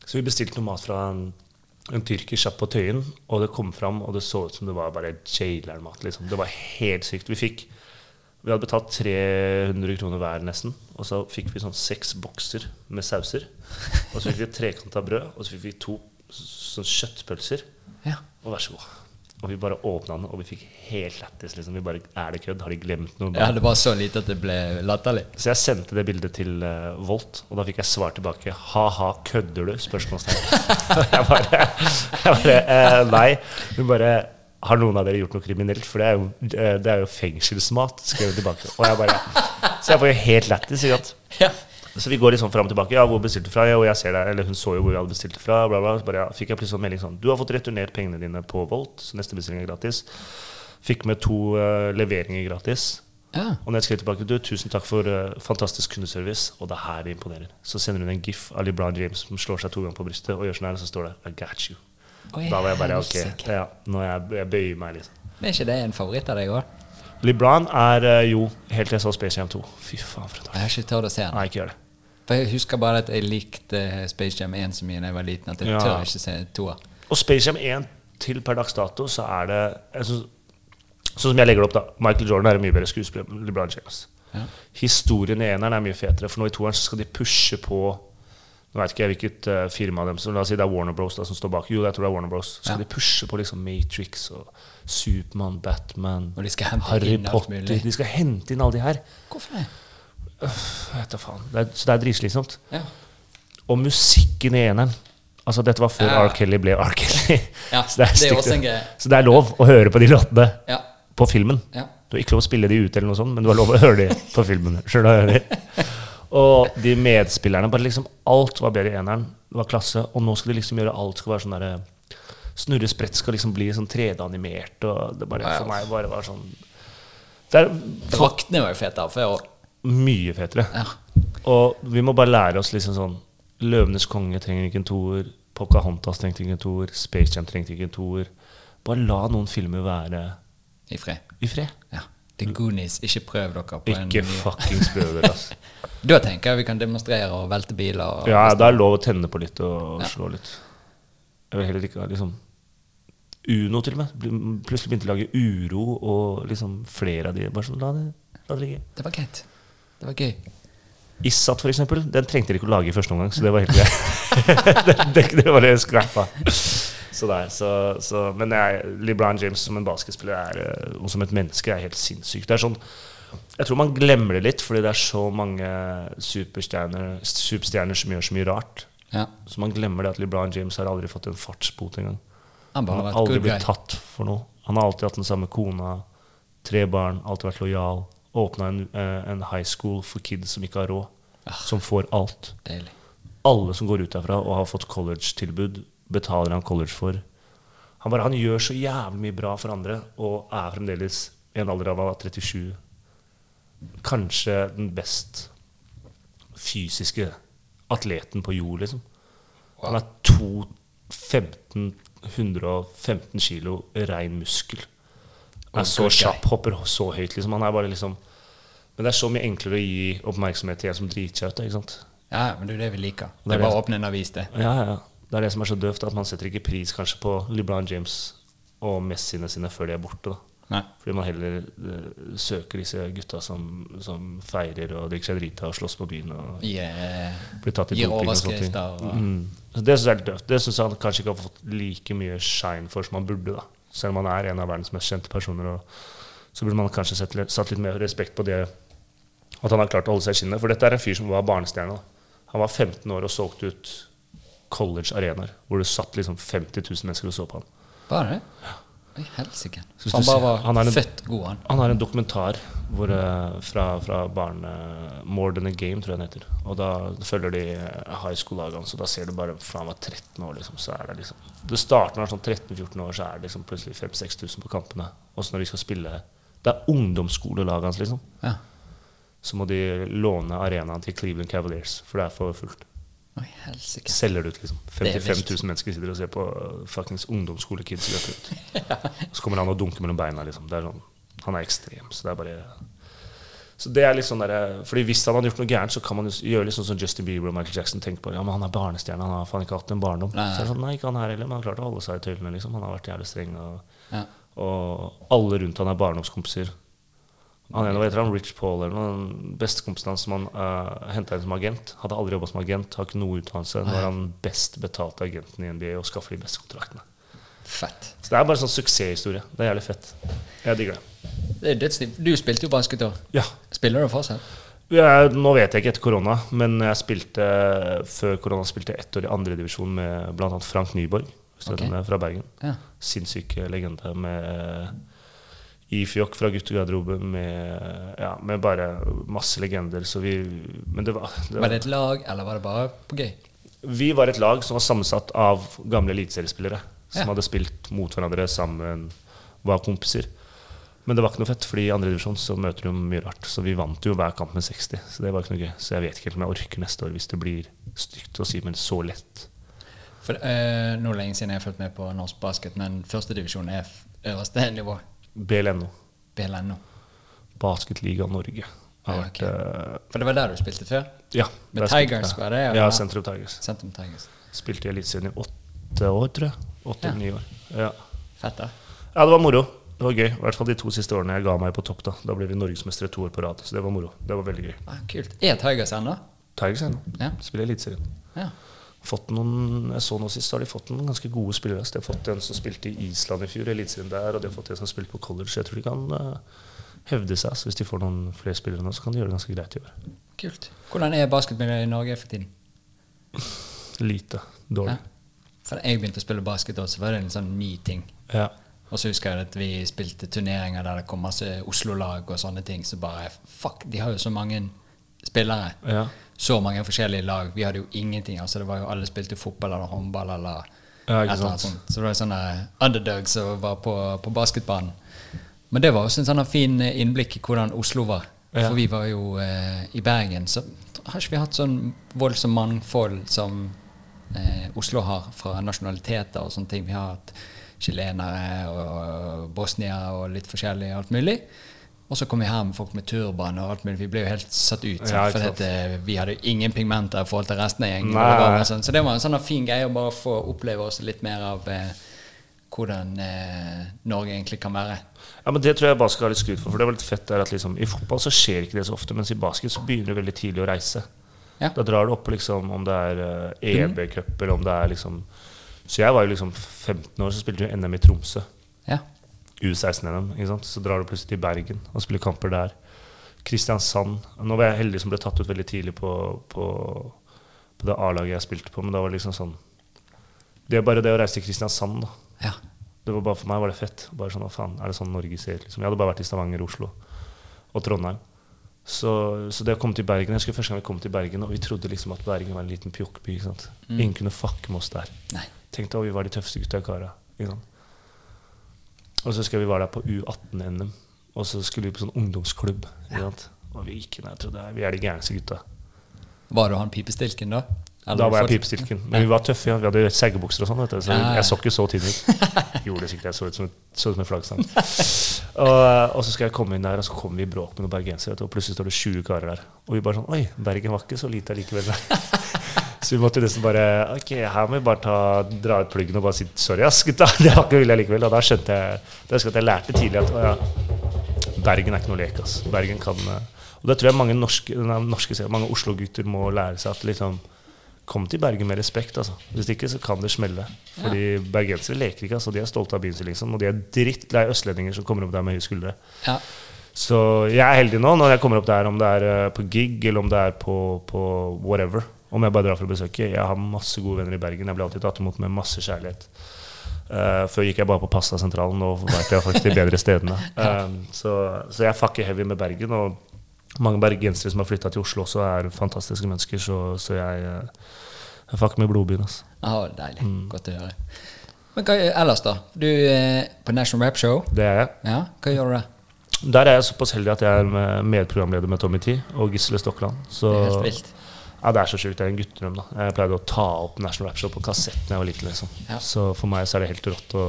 Så vi bestilte noe mat fra en, en tyrker kjapt på Tøyen, og det kom fram, og det så ut som det var bare jailermat, liksom. Det var helt sykt. Vi fikk Vi hadde betalt 300 kroner hver, nesten. Og så fikk vi sånn seks bokser med sauser. Og så fikk vi trekanta brød, og så fikk vi to sånn kjøttpølser. Ja. Og vær så god. Og vi bare åpna den, og vi fikk helt lættis. Liksom. Vi bare Er det kødd? Har de glemt noe? ja, det var så lite at det ble latterlig. Så jeg sendte det bildet til uh, Volt, og da fikk jeg svar tilbake. Ha-ha, kødder du? Spørsmålstegn. (laughs) Jeg bare, jeg bare eh, Nei. Hun bare Har noen av dere gjort noe kriminelt? For det er jo, eh, det er jo fengselsmat, skrev hun tilbake. Og jeg bare Så jeg får jo helt lættis, ikke sant. Ja. Så vi går litt sånn fram og tilbake. Ja, hvor bestilte du fra? Ja, og jeg ser deg, eller hun så jo hvor vi hadde bestilt det fra. Bla, bla. Så bare, ja, fikk jeg plutselig sånn melding sånn Du har fått returnert pengene dine på Volt, så neste bestilling er gratis. Fikk med to uh, leveringer gratis. ja. Og når jeg skrev tilbake du, tusen takk for uh, fantastisk kundeservice, og det er her det imponerer. Så sender hun en gif av LeBron James som slår seg to ganger på brystet, og gjør sånn her, og så står det I got you. Oi, Da var jeg bare ok. Ja, nå er jeg, jeg bøyer meg, liksom. Men er ikke det en favoritt av deg òg? LeBron er eh, jo helt til jeg så Space Jam 2. Fy faen, for en Jeg har ikke tørt å se den. Nei, ikke gjør det. For Jeg husker bare at jeg likte Space Jam 1 så mye da jeg var liten at jeg Ja. tør ikke se toer. Og Space Jam 1 til per dags dato, så er det synes, Sånn som jeg legger det opp, da. Michael Jordan er en mye bedre skuespiller enn LeBron James. Ja. Historien i eneren er mye fetere, for nå i toeren så skal de pushe på Nå vet ikke jeg hvilket uh, firma dem så La oss si det er Warner Bros da, som står bak. Jo, jeg tror det er Warner Bros. Så skal Ja. de pushe på liksom Matrix og Supermann, Batman, de Harry Potter. De skal hente inn alle de her. Hvorfor det? Uh, vet da faen. Det er, så det er dritslitsomt. Ja. Og musikken i eneren Altså, dette var før Ja. R. Kelly ble R. Kelly. Ja, (laughs) så, det er det er så det er lov å høre på de låtene Ja. på filmen. ja. Du har ikke lov å spille de ut, eller noe sånt, men du har lov å høre de på filmen. Selv hva jeg mener? (laughs) Og de medspillerne bare liksom Alt var bedre i eneren. Det var klasse. Og nå skal de liksom gjøre alt skal være sånn derre Snurre sprett skal liksom bli sånn 3D-animert, og det bare for meg bare var sånn Det er Faktene Draktene var jo fete før. mye fetere. Ja. Og vi må bare lære oss liksom sånn Løvenes konge trenger ikke en toer. Pocahontas trengte ikke en toer. Space Jam trengte ikke en toer. Bare la noen filmer være I fred. i fred. Ja. The Goonies, ikke prøv dere på en Ikke fuckings prøv dere, altså. (laughs) Da tenker jeg vi kan demonstrere og velte biler. Og Ja, det er lov å tenne på litt og Ja. slå litt. Jeg vil heller ikke ha liksom Uno, til og med. Plutselig begynte å lage uro og liksom flere av de. Bare sånn, la det, la det ligge. Det var greit. Det var gøy. Issat, for eksempel, den trengte de ikke å lage i første omgang, så det var helt greit. (laughs) det, det, det var det scrappa. Så der, så, så, men jeg, LeBron James som en basketspiller er, eh, og som et menneske er helt sinnssykt. Det er sånn, jeg tror man glemmer det litt, fordi det er så mange superstjerner, superstjerner som gjør så mye rart. Ja. Så man glemmer det at LeBron James har aldri fått en fartsbot engang. Han Han har aldri blitt guy. tatt for noe. Han har alltid hatt den samme kona, tre barn, alltid vært lojal. Åpna en, eh, en high school for kids som ikke har råd, Ah. som får alt. Deilig. Alle som går ut derfra og har fått college-tilbud, betaler han college for. Han, bare, han gjør så jævlig mye bra for andre, og er fremdeles i en alder av 37 kanskje den best fysiske atleten på jord, liksom. Han er 2,15 115 kilo rein muskel. Han Er så kjapp, hopper så høyt, liksom. Han er bare liksom Men det er så mye enklere å gi oppmerksomhet til en som driter seg ut. ikke sant? Ja, men det er det vi liker. Det er er bare å åpne en avis, det. Ja, ja. Det er det som er så døvt, at man setter ikke pris kanskje på LeBron James og Messiene sine før de er borte. da. Nei. Fordi man heller uh, søker disse gutta som, som feirer og drikker seg drita og slåss på byen og eh, blir tatt i doping og sånne ting. Mm. Så det syns jeg er litt døvt. Det syns han kanskje ikke har fått like mye shine for som han burde. da Selv om han er en av verdens mest kjente personer. Så burde man kanskje sett, satt litt mer respekt på det at han har klart å holde seg i skinnet. For dette er en fyr som var barnestjerne. Han var 15 år og solgte ut college arenaer hvor det satt liksom 50 000 mennesker og så på han. Bare det? Oi, helsike. Han bare var han en- født god, han. Han har en dokumentar hvor, eh, fra, fra barne... More Than A Game, tror jeg den heter. Og da følger de eh, high school-lagene, så da ser du bare fra han var 13 år, liksom, så er det liksom Det starter når han er sånn 13-14 år, så er det liksom plutselig 5000-6000 på kampene. Også når de skal spille Det er ungdomsskolelaget hans, liksom. Ja. Så må de låne arenaen til Cleveland Cavaliers, for det er for fullt. Oi, helsike. Selger det ut, liksom. Er 55 000 mennesker sitter og ser på uh, fuckings ungdomsskolekids løpe ut. (laughs) Så kommer han og dunker mellom beina, liksom. Er sånn, han er ekstrem. Så det er bare så det er litt sånn der, fordi Hvis han hadde gjort noe gærent, så kan man gjøre litt sånn som Justin Bieber og Michael Jackson tenker på. Ja, men han er barnestjerne, han har faen ikke hatt en barndom. Nei, Så er det sånn, nei, ikke han her heller, men han har klart å holde seg i tøylene. liksom. Han har vært jævlig streng. Og, Ja. og alle rundt han er barndomskompiser. Han ene, et eller han, Rich Paul eller noe, bestekompisen hans som han uh, henta inn som agent. Hadde aldri jobba som agent, har ikke noe utdannelse. Nå er han best betalte agenten i NBA og skaffer de beste kontraktene. Fett. Så det er bare en sånn suksesshistorie. Det er jævlig fett. Jeg digger det. Det er dødsliv. Du spilte jo basket òg. Ja. Spiller du fortsatt? Jeg, nå vet jeg ikke etter korona, men jeg spilte før korona spilte jeg ett år i andredivisjon med bl.a. Frank Nyborg, er, fra Bergen. Ja. Sinnssyk legende med Ifjok fra guttegarderoben, med, ja, med bare masse legender. Så vi Men det var, det Var det et lag, eller var det bare på gøy? Vi var et lag som var sammensatt av gamle eliteseriespillere. Som Ja. hadde spilt mot hverandre sammen, var kompiser. Men det var ikke noe fett, fordi i andre divisjon så møter du mye rart. Så vi vant jo hver kamp med 60, så det var ikke noe gøy. Så jeg vet ikke helt om jeg orker neste år, hvis det blir stygt å si, men så lett. For, øh, nå lenge siden jeg har fulgt med på norsk basket, men førstedivisjon er øverste nivå. BLNO, BLNO. Basketliga Norge, Ja, okay. eh, For det var der du spilte før? Ja. Med Tigers, var det, Ja? Sentrum Tigers. Sentrum Tigers. Spilte i Eliteserien i åtte år, tror jeg. Åtte Ja. år. Ja. Fett, da. Ja, det var moro. Det var gøy. I hvert fall de to siste årene jeg ga meg på topp. Da Da ble vi norgesmestere to år på rad. Så det var moro. Det var veldig gøy. Ah, kult. Er Tigers ennå? Tigers ennå. Ja. Spiller Eliteserien. ja. Fått noen, jeg så nå sist, har de fått noen ganske gode spillere. Så de har fått en som spilte i Island i fjor, Eliteserien der, og de har fått en som spilte på college. Jeg tror de kan eh, hevde seg. Så hvis de får noen flere spillere nå, så kan de gjøre det ganske greit i år. Kult. Hvordan er basketmiljøet i Norge for tiden? Lite. Dårlig. Ja. For da jeg begynte å spille basket, også, så var det en sånn ny ting. Ja. Og så husker jeg at vi spilte turneringer der det kom masse Oslo-lag og sånne ting. Så bare Fuck, de har jo så mange spillere. Ja. Så mange forskjellige lag. Vi hadde jo ingenting. altså det var jo Alle spilte fotball eller håndball eller Ja, et eller annet sånt. Så det var sånne underdogs som var på, på basketbanen. Men det var også en sånn fin innblikk i hvordan Oslo var. Ja. For vi var jo eh, i Bergen, så har ikke vi hatt sånn voldsomt mangfold som eh, Oslo har fra nasjonaliteter og sånne ting. Vi har hatt chilenere og bosniere og litt forskjellig alt mulig. Og så kom vi her med folk med turban og alt mulig. Vi ble jo helt satt ut. Ja, for eh, vi hadde jo ingen pigmenter i forhold til resten av gjengen. Sånn, så det var en sånn fin greie å bare få oppleve også litt mer av eh, hvordan eh, Norge egentlig kan være. Ja, men Det tror jeg basket har litt skryt for. For det var litt fett der at liksom, I fotball så skjer ikke det så ofte, mens i basket så begynner du veldig tidlig å reise. Ja. Da drar du opp liksom, om det er eh, EB-cup, eller om det er liksom Så jeg var jo liksom 15 år, så spilte jeg NM i Tromsø. Ja. U16-NM. ikke sant? Så drar du plutselig til Bergen og spiller kamper der. Kristiansand. Nå var jeg heldig som ble tatt ut veldig tidlig på, på, på det A-laget jeg spilte på, men da var det liksom sånn Det er bare det å reise til Kristiansand, da. ja. Det var bare For meg var det fett. Bare sånn, hva faen, er det sånn Norge ser? Liksom. Jeg hadde bare vært i Stavanger, Oslo og Trondheim. Så, så det å komme til Bergen Jeg husker første gang vi kom til Bergen, og vi trodde liksom at Bergen var en liten pjokkby. sant? Ingen kunne fucke med oss der. Nei. Tenkte at vi var de tøffeste gutta i kara. ikke sant? Og så skal vi være der på U18-NM, og så skulle vi på sånn ungdomsklubb. sant? Og vi gikk inn der og trodde vi er de gærneste gutta. Var du han pipestilken da? Eller Da var jeg pipestilken. Men vi var tøffe. Ja. Vi hadde seggebukser og sånn. Så Ja, ja. jeg så ikke så tynn ut. (laughs) Gjorde det sikkert. Jeg så ut som, så ut som en flaggstang. (laughs) og, og så skal jeg komme inn der, og så kommer vi i bråk med noen bergensere. Og plutselig står det 20 karer der. Og vi bare sånn Oi, Bergen var ikke så lite allikevel. (laughs) Så vi måtte nesten bare Ok, her må vi bare ta, dra ut pluggen og bare si sorry, ass, gutta. (laughs) Det var ikke vilje likevel. Og da skjønte jeg Da husker jeg at jeg lærte tidlig at å, ja, Bergen er ikke noe lek. ass. Bergen kan eh, Og det tror jeg mange norske, norske mange Oslo-gutter må lære seg at liksom Kom til Bergen med respekt. altså. Hvis ikke så kan det smelle. Fordi bergensere leker ikke. altså. De er stolte av byen sin, liksom. Og de er drittlei østlendinger som kommer opp der med høye skuldre. Ja. Så jeg er heldig nå når jeg kommer opp der, om det er eh, på gig eller om det er på, på whatever. Om jeg bare drar for å besøke. Jeg har masse gode venner i Bergen. Jeg blir alltid tatt imot med masse kjærlighet. Uh, før gikk jeg bare på Pastasentralen, nå vet jeg faktisk de bedre stedene. (laughs) Um, så, så jeg fucker heavy med Bergen. Og mange bergensere som har flytta til Oslo også, er fantastiske mennesker. Så, så jeg, eh, jeg fucker med blodbyen. Altså. Ah, deilig. Mm. Godt å høre. Men hva ellers, da? Du er på National Rap Show. Det er jeg. Ja, Hva gjør du der? Der er jeg såpass heldig at jeg er medprogramleder med Tommy T og Gisle Stokland. Så, Det er helt vilt. Ja, det er så sjukt. Det er en guttedrøm. da Jeg pleide å ta opp National Rap Show på kassett da jeg var liten. liksom Ja. Så for meg så er det helt rått å,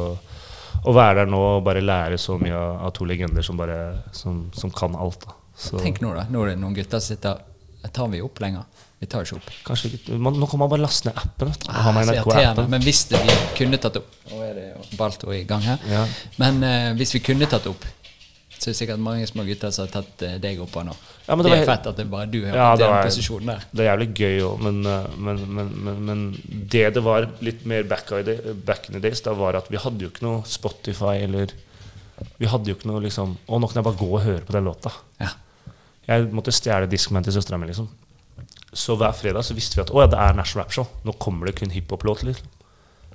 å være der nå og bare lære så mye av, av to legender som bare som, som kan alt. da så, Tenk nå, da. Nå er noen gutter sitter Tar vi opp lenger? Vi tar ikke opp. Kanskje ikke, man, Nå kan man bare laste ned appen. Ah. NRK-appen. Men hvis det vi kunne tatt opp Nå er det jo Balto i gang her. Ja. Men eh, hvis vi kunne tatt opp, så er sikkert mange små gutter som har tatt eh, deg opp av nå. Ja, men det, det er var- fett at det bare du har Ja, det den posisjonen der. Det er jævlig gøy òg, men, uh, men, men, men, men det det var litt mer back, in the days, da var at vi hadde jo ikke noe Spotify eller Vi hadde jo ikke noe liksom Å, nå kan jeg bare gå og høre på den låta. Ja. Jeg måtte stjele Discman til søstera mi, liksom. Så hver fredag så visste vi at å ja, det er National Rap Show. Nå kommer det kun hiphop-låt. Liksom.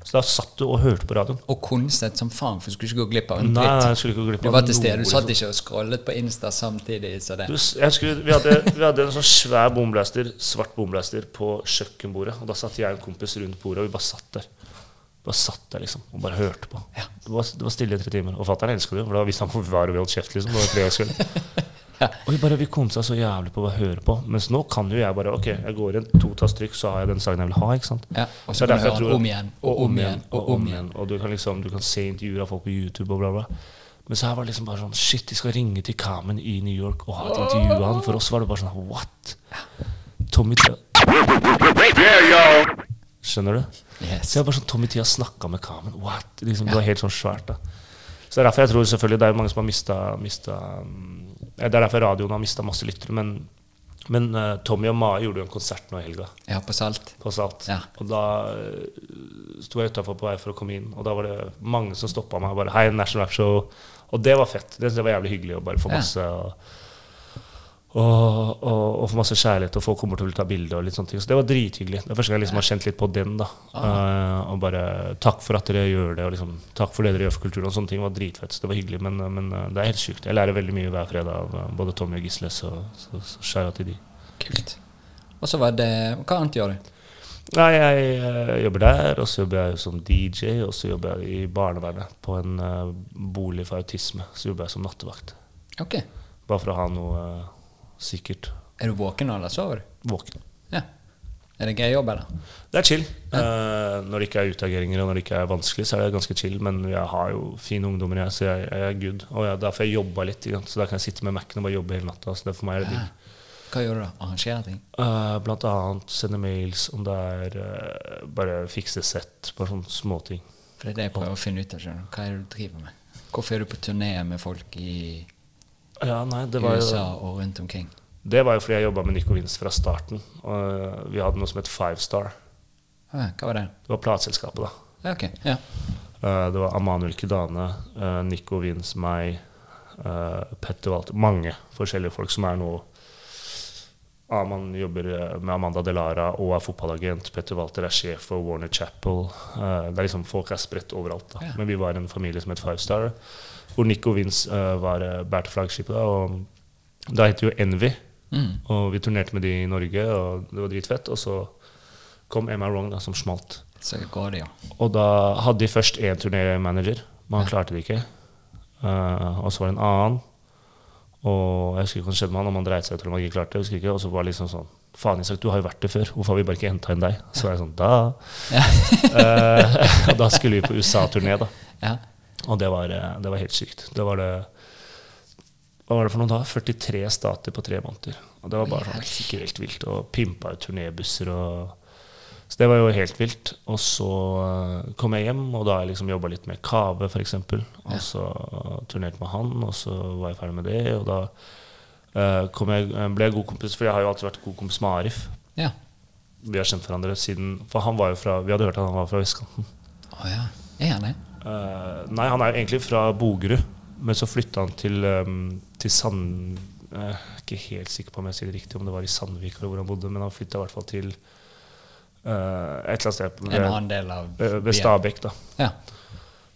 Så da satt du og hørte på radioen. Og kunstnet som faen, for du skulle ikke gå glipp av en Nei, jeg skulle ikke gå glipp Du av var til stede. Du satt liksom. ikke og scrollet på Insta samtidig. Så det. Du, husker, vi, hadde, vi hadde en sånn svær bomblaster, svart bomblaster på kjøkkenbordet. Og da satt jeg og en kompis rundt bordet, og vi bare satt der. Bare satt der liksom, og bare hørte på. Ja. Det, var, det var stille i tre timer. Og fatter'n elska det, for da visste han hvor vi var og vi holdt kjeft. liksom, det var fredagskveld. (laughs) Ja. Og vi bare, vi seg så jævlig på å høre på. Mens nå kan jo jeg bare Ok, jeg går inn to tasttrykk, så har jeg den sangen jeg vil ha. ikke sant? Ja, og Så så kan du høre om igjen og om igjen og om igjen. Og du kan liksom Du kan se intervjuer av folk på YouTube og bla, bla. Men så her var det liksom bare sånn Shit, de skal ringe til Kamen i New York og ha et intervju av han. For oss var det bare sånn What? Tommy Tia Skjønner du? Yes. Så jeg bare sånn Tommy Tia snakka med Kamen. What? Liksom, Det var helt sånn svært, da. Så det er derfor jeg tror selvfølgelig det er mange som har mista, Det er derfor radioen har mista masse lyttere. Men, men uh, Tommy og Mae gjorde jo en konsert nå i helga Ja, på Salt. på Salt. Ja. Og da uh, sto jeg utafor på vei for å komme inn, og da var det mange som stoppa meg og bare 'Hei, National Rap Show'. Og det var fett. Det, det var jævlig hyggelig å bare få Ja. masse og, og, og, og få masse kjærlighet, og folk kommer til å ta bilde og litt sånne ting. Så det var drithyggelig. Det er første gang jeg liksom har kjent litt på den. da Uh, Og bare takk for at dere gjør det, og liksom takk for det dere gjør for kulturen. Og sånne ting var dritfett. Så det var hyggelig. Men, men eh, det er helt sjukt. Jeg lærer veldig mye hver fredag av eh, både Tommy og Gisle, så, så, så skjæra til de. Kult. Og så var det Hva annet gjør du? Nei, jeg jeg jobber der, og så jobber jeg som DJ, og så jobber jeg i barnevernet på en uh, bolig for autisme. Så jobber jeg som nattevakt. Ok. Bare for å ha noe eh, sikkert Er du våken nå, eller sover du? våken. Ja. Er det gøy jobb, eller? Det er chill. Eh, når det ikke er utageringer og når det ikke er vanskelig, så er det ganske chill. Men jeg har jo fine ungdommer, jeg, så jeg, jeg er good. Og jeg, derfor jeg jobba litt, så da kan jeg sitte med Mac-en og bare jobbe hele natta. Så det for meg er det digg. Hva gjør du da? Arrangerer ting? Uh, blant annet sende mails om det er uh, bare fikse sett, bare sånne småting. For det er det jeg prøver å finne ut av. Hva er det du driver med? Hvorfor er du på turné med folk i Ja, nei, det var USA og rundt omkring? Det var jo fordi jeg jobba med Nico Vince fra starten. Og øh, vi hadde noe som het Five Star. Ah, hva var det? Det var plateselskapet, da. Ja, ok. Ja. Eh, det var Amanuel Kidane, uh, Nico Vince, meg, Petter Walter Mange forskjellige folk som er nå Aman jobber eh, med Amanda Delara og er fotballagent. Petter Walter er sjef for Warner Chapel. Eh, det er liksom Folk er spredt overalt. da Ja. Men vi var en familie som het Five Star, hvor Nico Vince uh, var bært bærte flaggskipet. Og da het det jo Envy. Mm. Og vi turnerte med de i Norge, og det var dritfett. Og så kom Emma Wrong, da, som smalt. Så går det, ja. Og da hadde de først én turnémanager, men han klarte det ikke. Uh, og så var det en annen. Og jeg husker ikke hva som skjedde med han, om han dreit seg ut eller om han ikke klarte det. jeg husker ikke, Og så var det liksom sånn Faen, Isak, du har jo vært det før. Hvorfor har vi bare ikke henta inn deg? Så var jeg sånn Da. Eh, (laughs) og da skulle vi på USA-turné, da. ja. Og det var, eh, det var helt sykt. Det var det Hva var det for noen da? 43 stater på tre måneder. Og det var bare sånn helt vilt. Og pimpa ut turnébusser og Så det var jo helt vilt. Og så eh, kom jeg hjem, og da har jeg liksom jobba litt med Kave, f.eks. Og så turnerte med han, og så var jeg ferdig med det. Og da eh, kom jeg, ble jeg god kompis, for jeg har jo alltid vært god kompis med Arif. Ja. Vi har kjent hverandre siden For han var jo fra Vi hadde hørt at han var fra vestkanten. Oh, ja. Er han det? Eh, nei, han er egentlig fra Bogerud, men så flytta han til, um, til Sand... Jeg er ikke helt sikker på om jeg sier det riktig, om det var i Sandvik eller hvor han bodde, men han flytta i hvert fall til uh, et eller annet sted En annen del av ved, ved. Stabekk, da. Ja.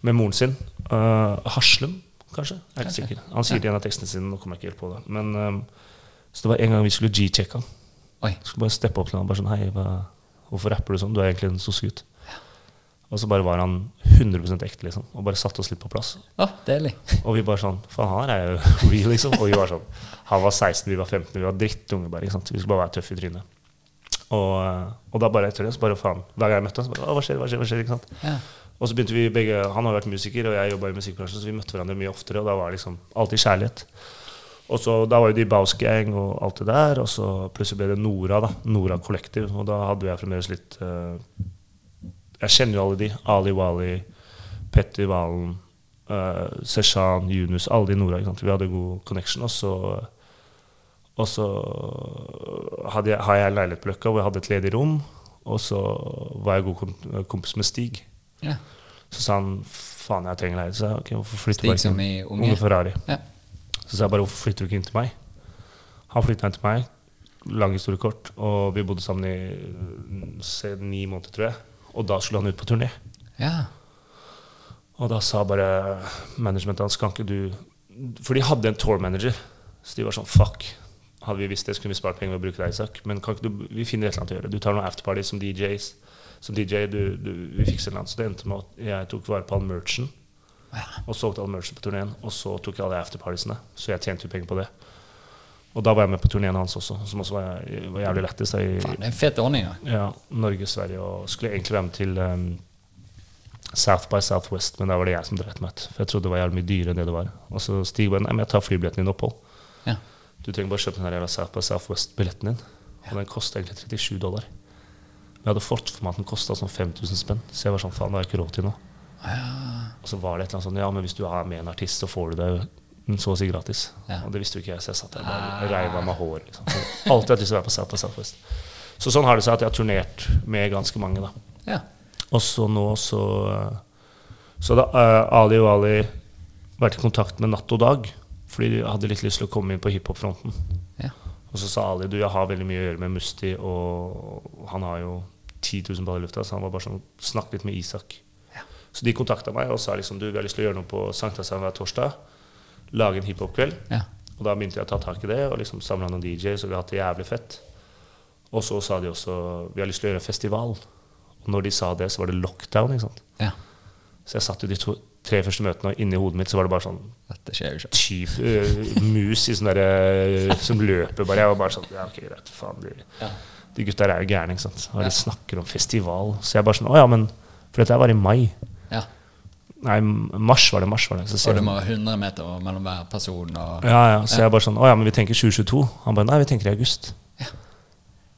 Med moren sin. Uh, Haslum, kanskje? Jeg er ikke sikker. Han sier det i en av tekstene sine, nå kommer jeg ikke helt på det. Men um, Så det var en gang vi skulle G-checke han. Oi. Skulle bare steppe opp til han bare sånn Hei, hva, hvorfor rapper du sånn? Du er egentlig en sossegutt. Og så bare var han 100% ekte, liksom. Og bare satte oss litt på plass. Ah, deilig. Og vi bare sånn Faen, han er jo (laughs) real, liksom. Og vi var sånn Han var 16, vi var 15, vi var drittunge bare. ikke sant? Vi skulle bare være tøffe i trynet. Og, og da bare etter det, så bare faen Hver gang jeg møtte ham, så bare hva skjer, hva skjer, hva skjer? ikke sant? Ja. Og så begynte vi begge Han har vært musiker, og jeg jobba i musikkbransjen, så vi møtte hverandre mye oftere, og da var det liksom alltid kjærlighet. Og så Da var jo de Baus Gang og alt det der, og så plutselig ble det Nora, da. Nora Kollektiv. Og da hadde jeg fremdeles litt eh, Jeg kjenner jo alle de. Ali Wali, Petter Valen, uh, Seshan, Yunus, alle de sant? Vi hadde god connection. Og så, og så hadde jeg, har jeg leilighet på Løkka hvor jeg hadde et ledig rom. Og så var jeg god kompis med Stig. ja. Så sa han faen, jeg trenger leilighet. Så jeg okay, hvorfor flytter Stig som i? Unge. Unge Ferrari. Ja. Så sa jeg bare hvorfor flytter du ikke inn til meg? Han flytta inn til meg. Lang historie kort. Og vi bodde sammen i mm, se, ni måneder, tror jeg. Og da skulle han ut på turné. ja. Og da sa bare managementet hans kan ikke du For de hadde en tour manager. Så de var sånn fuck. Hadde vi visst det, så kunne vi spart penger ved å bruke deg, Isak. Men kan ikke du, vi finner et eller annet å gjøre. Du tar noen afterparty som DJs. Som DJ, du, du, vi fikser et eller annet. Så det endte med at jeg tok vare på all merchen. Ja. Og solgte all merchen på turneen. Og så tok jeg alle afterpartiesene. Så jeg tjente jo penger på det. Og da var jeg med på turneen hans også, som også var, var jævlig lættis. det er en fet ordning, Ja. ja, Norge, Sverige og skulle egentlig være med til um, South by Southwest, men der var det jeg som dreit meg ut. For jeg trodde det var jævlig mye dyrere enn det det var. Og så Stig bare Nei, men jeg tar flybilletten din opphold. Ja. Du trenger bare kjøpe den her jævla South by Southwest-billetten din. Og den kosta egentlig 37 dollar. Men jeg hadde fått for meg at den kosta sånn 5000 spenn, så jeg var sånn faen, det har jeg ikke råd til nå. Og så var det et eller annet sånn Ja, men hvis du er med en artist, så får du det så å si gratis. Ja. Og det visste jo ikke jeg, så jeg satt der bare reiv av meg hår. Liksom. Så Alltid hatt lyst til å være på South by Southwest. Så sånn har det seg at jeg har turnert med ganske mange, da. Ja. Og så nå så Så da uh, Ali og Ali vært i kontakt med Natt og Dag, fordi de hadde litt lyst til å komme inn på hiphop-fronten. Ja. Og så sa Ali du, jeg har veldig mye å gjøre med Musti, og han har jo 10 000 baller i lufta, så han var bare sånn Snakk litt med Isak. Så de kontakta meg og sa liksom du, vi har lyst til å gjøre noe på Sankthanshaugen hver torsdag. Lage en hiphop-kveld. Ja. Og da begynte jeg å ta tak i det og liksom samla noen DJs, og vi har hatt det jævlig fett. Og så sa de også vi har lyst til å gjøre en festival. Og når de sa det, så var det lockdown. ikke sant? ja. Så jeg satt jo de to, tre første møtene, og inni hodet mitt så var det bare sånn Dette skjer jo ikke. øh, mus i sånn derre som løper bare. Jeg var bare sånn Ja, ok, greit, faen. De, Ja. de gutta der er jo gærne, ikke sant. Og de snakker om festival. Så jeg bare sånn Å ja, men For dette her var i mai. Ja. Nei, mars var det. Mars var det. Så Og det må være 100 meter mellom hver person. Og, Ja, ja. Så jeg bare sånn Å ja, men vi tenker 2022. Han bare Nei, vi tenker i august. Ja.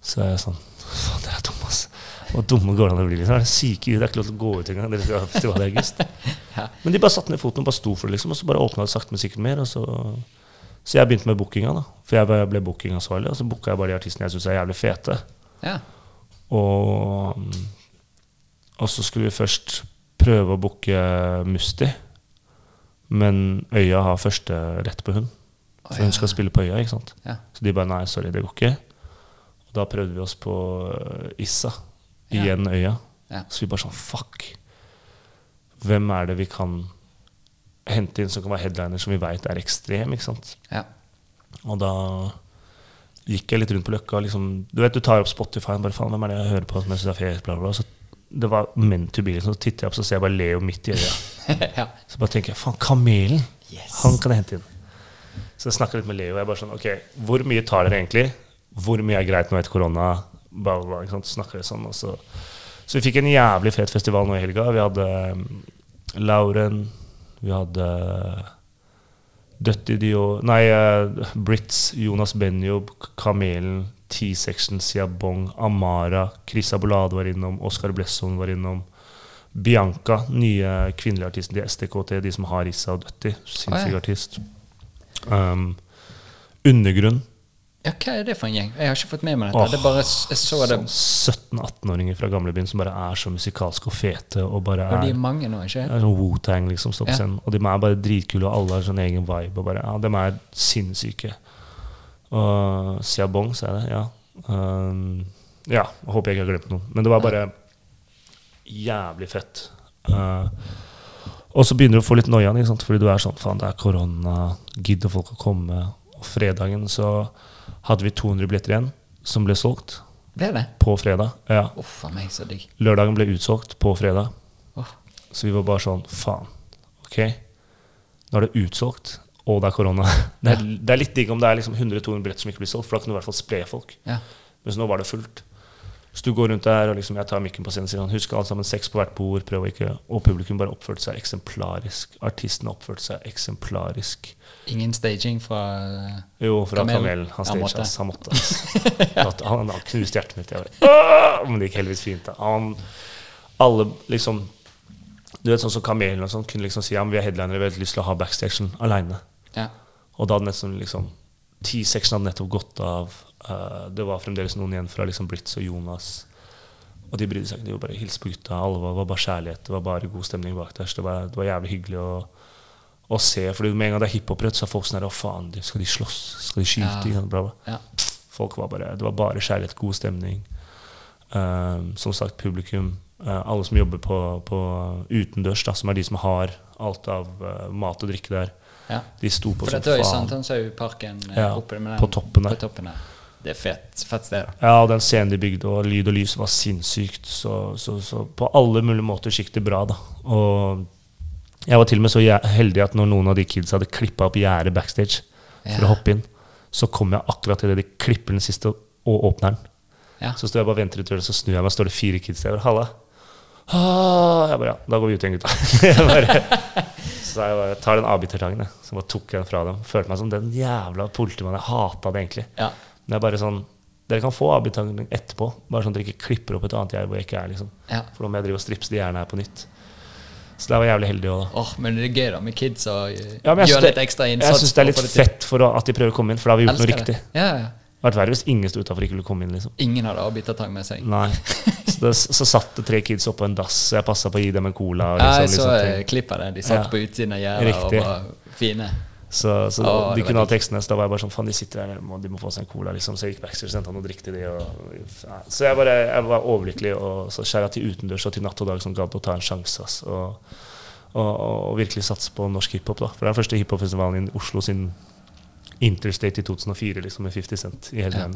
Så jeg er sånn Faen, dere er dumme, ass. Hvor dumme går det an å bli? Liksom. Er det syke? Det er ikke lov til å gå ut engang. Dere skal ha festival i august. (laughs) Ja. Men de bare satte ned foten og bare sto for det, liksom. Og så bare åpna det sakte, men sikkert mer. Og så, så jeg begynte med bookinga, da. For jeg ble bookingansvarlig. Og så booka jeg bare de artistene jeg syns er jævlig fete. ja. Og, og så skulle vi først prøve å booke Musti. Men Øya har første rett på hun. Å, For hun skal spille på Øya, ikke sant. Ja. Så de bare nei, sorry, det går ikke. Og da prøvde vi oss på øh, Issa. Igjen Øya. Ja. Så vi bare sånn fuck. Hvem er det vi kan hente inn som kan være headliner som vi veit er ekstrem? ikke sant? Ja. Og da gikk jeg litt rundt på Løkka. Liksom, du vet, du tar opp Spotify og bare faen, hvem er det jeg hører på som jeg syns er fet? Bla, bla, bla. Så det var meant to be. Liksom. Så titter jeg opp, så ser jeg bare Leo midt i øya. (laughs) ja. Så bare tenker jeg faen, Kamelen! Yes. Han kan jeg hente inn. Så jeg snakker litt med Leo. og Jeg bare sånn, ok, Hvor mye tar dere egentlig? Hvor mye er greit nå etter korona? Bla, bla, bla, ikke sant? Så snakker vi sånn. Og så. så vi fikk en jævlig fet festival nå i helga. Vi hadde um, Lauren, vi hadde Døtti Dio Nei, uh, Brits, Jonas Benjob, Kamelen, T-Section, Siabong, Amara, Chris Abolade var innom, Oscar Blesson var innom. Bianca, nye kvinnelige artisten til STKT, de som har Issa og Døtti. Sinnssyk artist. Um, Undergrunn. Ja, hva er det for en gjeng? Jeg har ikke fått med meg dette. Åh, det bare, jeg så det, Sånn 17-18-åringer fra gamlebyen som bare er så musikalske og fete. Og bare er, og de er, mange nå, ikke er sånn Wu-Tang liksom står på Ja. scenen. Og de er bare dritkule, og alle har sånn egen vibe. Og bare, ja, de er sinnssyke. Og Siabong, sa jeg det? Ja. Um, ja, håper jeg ikke har glemt noe. Men det var bare jævlig fett. Uh, og så begynner du å få litt noia, ikke sant? fordi du er sånn Faen, det er korona, gidder folk å komme? Og fredagen så hadde vi 200 billetter igjen, som ble solgt Ble det? på fredag. Ja. Uff meg, så digg. Lørdagen ble utsolgt på fredag. Oh. Så vi var bare sånn Faen, ok. Nå er det utsolgt, og det er korona. (laughs) Det er, det er litt digg om det er liksom 100-200 billetter som ikke blir solgt, for da kan du i hvert fall spre folk. Ja. Mens nå var det fullt. Så du går rundt der, og liksom jeg tar mikken på scenen og sier sånn, husk alle sammen seks på hvert bord, prøv å ikke Og publikum bare oppførte seg eksemplarisk. Artisten oppførte seg eksemplarisk. Ingen staging fra Jo, fra Kamel. Han staget, ass. Han måtte. ass. (laughs) Han, han knuste hjertet mitt. Jeg bare, Men det gikk heldigvis fint. da. Han, alle liksom Du vet sånn som Kamelen og sånn kunne liksom si ja, men vi er headlinere, vi har lyst til å ha backstagen aleine. Ja. Og da hadde nesten liksom T-section hadde nettopp gått av. Uh, det var fremdeles noen igjen fra liksom Blitz og Jonas. Og de brydde seg ikke. De var bare hilste på gutta. Alle var, var bare kjærlighet. Det var bare god stemning bak der. Så det var, det var jævlig hyggelig å, å se. For med en gang det er hiphop-rødt, så er folk sånn her Å, faen, skal de slåss? Skal de skyte? Ja. Bla, bla. ja. Folk var bare, det var bare kjærlighet, god stemning. Um, som sagt, publikum. Uh, alle som jobber på, på utendørs, da, som er de som har alt av uh, mat og drikke der. Ja. De sto på For dette var jo. Sankthanshaugparken eh, Ja, oppe med den, på toppen der. På toppen der. Det er fett, fett sted, da. Ja, og den scenen de bygde, og lyd og lys var sinnssykt. Så, så, så på alle mulige måter skikkelig bra, da. Og jeg var til og med så heldig at når noen av de kids hadde klippa opp gjerdet backstage for å hoppe inn, så kom jeg akkurat til det de klipper den siste og åpner den. Ja. Så står jeg bare og venter ut døren, så snur jeg meg, står det fire kids der. Halla. Ah, jeg bare, ja, da går vi ut igjen, gutta. (laughs) Jeg bare, så jeg bare tar den avbitertangen, Som Så bare tok jeg den fra dem. Følte meg som den jævla politimannen. Jeg hata det egentlig. Ja. Men jeg bare sånn Dere kan få avbitertangen etterpå. Bare sånn at dere ikke klipper opp et annet gjerde hvor jeg ikke er. liksom. ja. For da må jeg drive og stripse de gjerdene her på nytt. Så det var jævlig heldig òg, da. Åh, men det er gøy da med kids eh, Ja, gjøre litt ekstra innsats. Jeg syns det er litt for fett for å, at de prøver å komme inn, for da har vi gjort noe riktig. Ja, ja. Vært verre hvis ingen sto utafor ikke ville komme inn. liksom. Ingen hadde avbitertang med seg. Nei. Så, det, så satt det tre kids oppå en dass, så jeg passa på å gi dem en cola. Og liksom, Nei, så liksom, eh, ting. klipp av det. De satt Ja. på utsiden av gjerdet og var fine. Så, så Åh, de kunne ha tekstene, så da var jeg bare sånn Faen, de sitter der, de må, få seg en cola, liksom. Så jeg gikk backstage og henta noe drikke til de. Og, ja. Så jeg, bare, jeg var overlykkelig. Og så skjæra til utendørs og til Natt og Dag som gadd å ta en sjanse. ass, Og, og, og virkelig satse på norsk hiphop. da. For det er den første hiphopfestivalen i Oslo siden Interstate i 2004, liksom, med 50 Cent i hele Ja.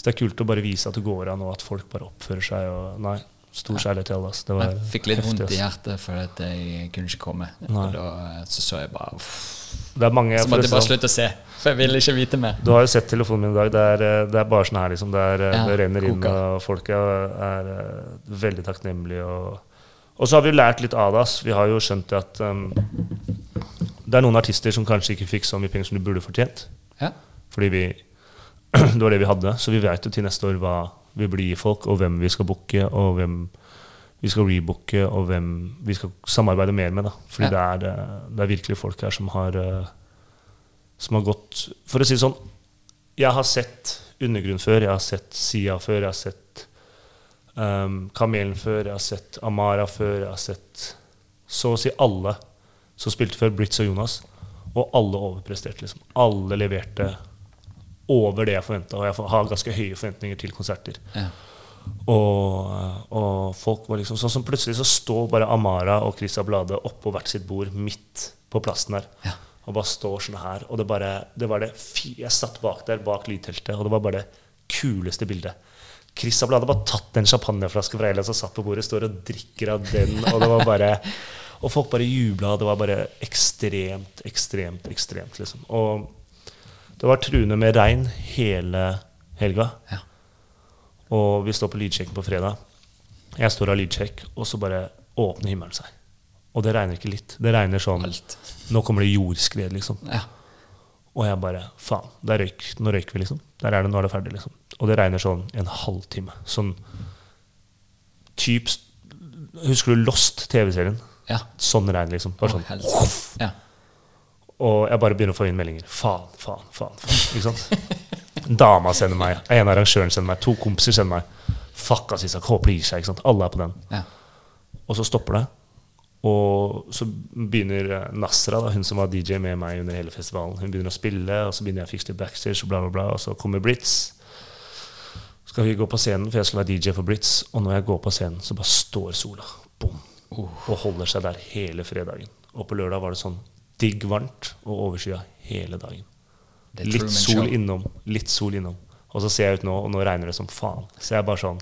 Så det er kult å bare vise at det går an, og at folk bare oppfører seg. Og, nei, stor kjærlighet til alle. Altså. Det var Jeg fikk litt heftig, vondt i hjertet for at jeg kunne ikke komme. Nei. Og da så så jeg bare uff. Mange Så måtte jeg bare slutte å se, for jeg ville ikke vite mer. Du har jo sett telefonen min i dag. Det er, eh, det er bare sånn her, liksom. Det, er, eh, Ja, det renner inn, og folk er, er eh, veldig takknemlige. Og, og så har vi jo lært litt av det. Vi har jo skjønt at um, det er noen artister som kanskje ikke fikk så mye penger som de burde fortjent. Ja. Fordi vi (clears throat) Det var det vi hadde. Så vi vet jo til neste år hva vi blir gi folk, og hvem vi skal booke, og hvem vi skal rebooke, og hvem vi skal samarbeide mer med. da. Fordi det, er, det, det er virkelig folk her som har eh, Som har gått For å si det sånn, jeg har sett Undergrunn før, jeg har sett Sia før, jeg har sett um, Kamelen før, jeg har sett Amara før, jeg har sett så å si alle som spilte før, Blitz og Jonas. Og alle overpresterte. liksom. Alle leverte over det jeg forventa, og jeg har ganske høye forventninger til konserter. Ja. Og, og folk var liksom sånn som plutselig så står bare Amara og Christian Blade oppå hvert sitt bord midt på plassen der. Ja. Og bare står sånn her. Og det bare, det var det Jeg satt bak der, bak lydteltet, og det var bare det kuleste bildet. Chris hadde bare tatt en champagneflaske fra Elias og satt på bordet, står og drikker av den, og det var bare (laughs) Og folk bare jubla, det var bare ekstremt, ekstremt, ekstremt, liksom. Og det var truende med regn hele helga. Ja. Og vi står på lydsjekken på fredag. Jeg står har lydsjekk, og så bare åpner himmelen seg. Og det regner ikke litt. Det regner sånn Alt. Nå kommer det jordskred, liksom. Ja. Og jeg bare Faen, der røyk, nå røyker vi, liksom. Der er det, nå er det ferdig, liksom. Og det regner sånn en halvtime. Sånn typ Husker du Lost, TV-serien? Ja. Sånn regn, liksom. Bare sånn. Oh, Ja. Og jeg bare begynner å få inn meldinger. Faen, faen, faen. faen ikke sant? Dama sender meg, en av arrangørene sender meg, to kompiser sender meg. Fuck, ass, Isak, håper det gir seg. ikke sant? Alle er på den. ja. Og så stopper det. Og så begynner eh, Nasra, da, hun som var DJ med meg under hele festivalen, hun begynner å spille, og så begynner jeg å fikse litt backstage, og bla, bla, bla. Og så kommer Blitz. Så skal vi gå på scenen, for jeg skal være DJ for Blitz. Og når jeg går på scenen, så bare står sola. Bom. Og holder seg der hele fredagen. Og på lørdag var det sånn digg varmt og overskya hele dagen. Litt sol innom, litt sol innom. Og så ser jeg ut nå, og nå regner det som faen. Så jeg er bare sånn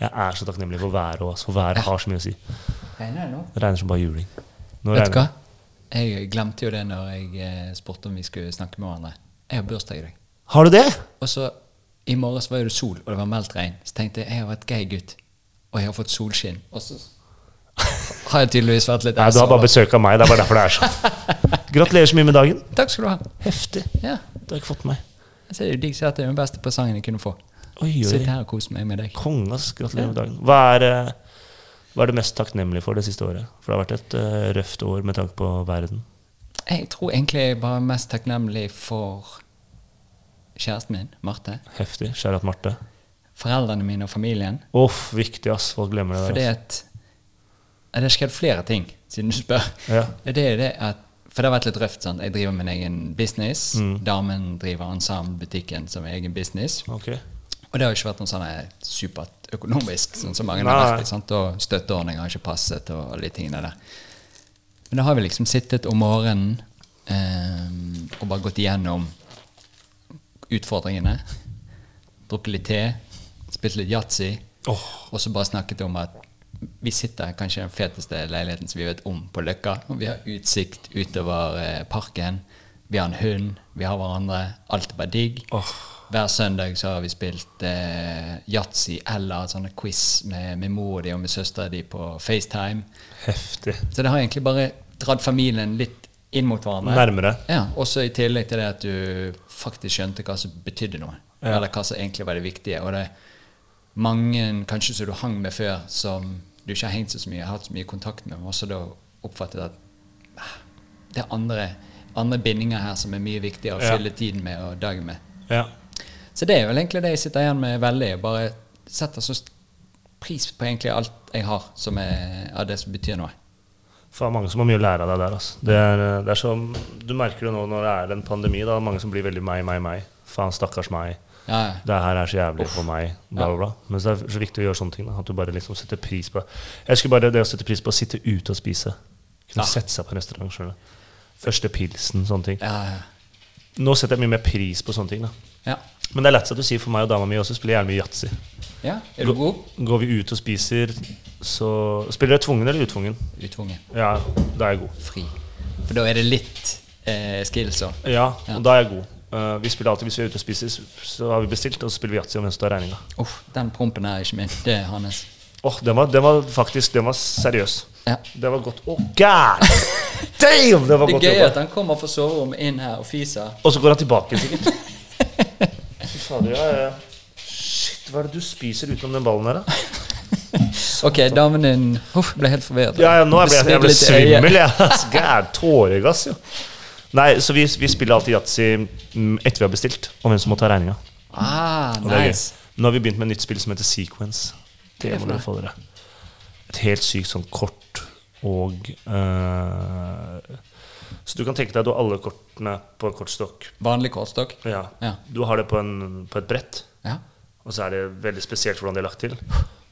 Jeg er så takknemlig for været òg, for været har så mye å si. Regner det nå? Det regner som bare juling. Nå Vet du hva? Jeg glemte jo det når jeg eh, spurte om vi skulle snakke med hverandre. Jeg har bursdag i dag. Har du det? Og så i morges var det sol, og det var meldt regn. Så tenkte jeg jeg har vært gay gutt, og jeg har fått solskinn. Og så har jeg tydeligvis vært litt Nei, du har bare besøk av meg. Det er bare derfor det er sånn. (laughs) Gratulerer så mye med dagen. Takk skal du ha. Heftig. Ja. Du har ikke fått meg. Jeg ser jo digg at det er den beste presangen jeg kunne få. Oi, oi. Sitte her og kose meg med deg. Kongas, gratulerer med dagen. Hva er, eh, hva er det mest takknemlig for det siste året? For det har vært et uh, røft år med tanke på verden. Jeg tror egentlig jeg bare er mest takknemlig for kjæresten min, Marte. Heftig. Kjære Marte. Foreldrene mine og familien. Uff, viktig, ass. Folk glemmer det Fordi der. at ja, Det har skjedd flere ting, siden du spør. Ja. Det er det at For det har vært litt røft. sant? Jeg driver min egen business. Mm. Damen driver Ensemble-butikken som egen business. Okay. Og det har jo ikke vært noe sånn her supert økonomisk, sånn som mange Nei. har vært. sant? Og støtteordninger har ikke passet, og alle de tingene der. Men da har vi liksom sittet om morgenen eh, og bare gått igjennom utfordringene. Drukket litt te, spilt litt yatzy, oh. og så bare snakket om at vi sitter kanskje i den feteste leiligheten som vi vet om på Løkka. Og vi har utsikt utover eh, parken. Vi har en hund, vi har hverandre. Alt er bare digg. Oh. Hver søndag så har vi spilt eh, yatzy eller sånne quiz med, med mor de og med søstera di på FaceTime. Heftig. Så det har egentlig bare dratt familien litt inn mot hverandre. Nærmere. Ja, Også i tillegg til det at du faktisk skjønte hva som betydde noe. Ja. Eller hva som egentlig var det viktige. Og det er mange kanskje som du hang med før, som du ikke har hengt så mye, hatt så mye kontakt med, men også da oppfattet at ah, det er andre, andre bindinger her som er mye viktigere å Ja. fylle tiden med og dagen med. Ja. Så det er vel egentlig det jeg sitter igjen med veldig. Bare setter så pris på egentlig alt jeg har som er av det som betyr noe. For det er mange som har mye å lære av deg der. Altså. Det er, det er som, du merker det nå når det er en pandemi. Da, mange som blir veldig meg, meg, meg. Faen, stakkars meg. Ja, ja. Det her er så jævlig for meg. Bla, bla, bla. Men det er så viktig å gjøre sånne ting. Da, at du bare liksom setter pris på Jeg husker bare det å sette pris på å sitte ute og spise. Kunne Ja. sette seg på en restaurant. skjønner. Første pilsen, sånne ting. ja, ja. Nå setter jeg mye mer pris på sånne ting. Men det er lett at du sier for meg og dama mi også spiller gjerne mye yatzy. ja. Er du god? Går vi ut og spiser, så Spiller jeg tvungen eller utvungen? Utvungen. Ja, da er jeg god. Fri. For da er det litt eh, skills òg. Ja, Ja. og da er jeg god. Eh, vi spiller alltid Hvis vi er ute og spiser, så- har vi bestilt, og så spiller vi yatzy om hvem som tar regninga. Oh, den prompen er ikke min. Det er hans. Åh, den, var, den var faktisk Den var seriøs. Ja. Det var godt. Å, god damn! Det var Det godt er gøy at han kommer fra soverommet inn her og fiser. Og så går han tilbake, sikkert. Fy fader, ja, ja. Shit, hva er det du spiser utenom den ballen her, da? (laughs) Ok, damen din Uff, ble helt forvirret. Ja, ja, nå ble jeg, jeg ble svimmel, jeg. God, Tåregass, jo. Nei, så vi, vi spiller alltid yatzy mm, etter vi har bestilt, og hvem som må ta regninga. Ah, nice. Nå har vi begynt med et nytt spill som heter Sequence. Det må dere få dere. Et helt sykt sånn kort og uh, Så du kan tenke deg at du har alle kortene på en kortstokk. Vanlig kortstokk? Ja. Ja. Du har det på, en, på et brett, Ja. og så er det veldig spesielt hvordan det er lagt til.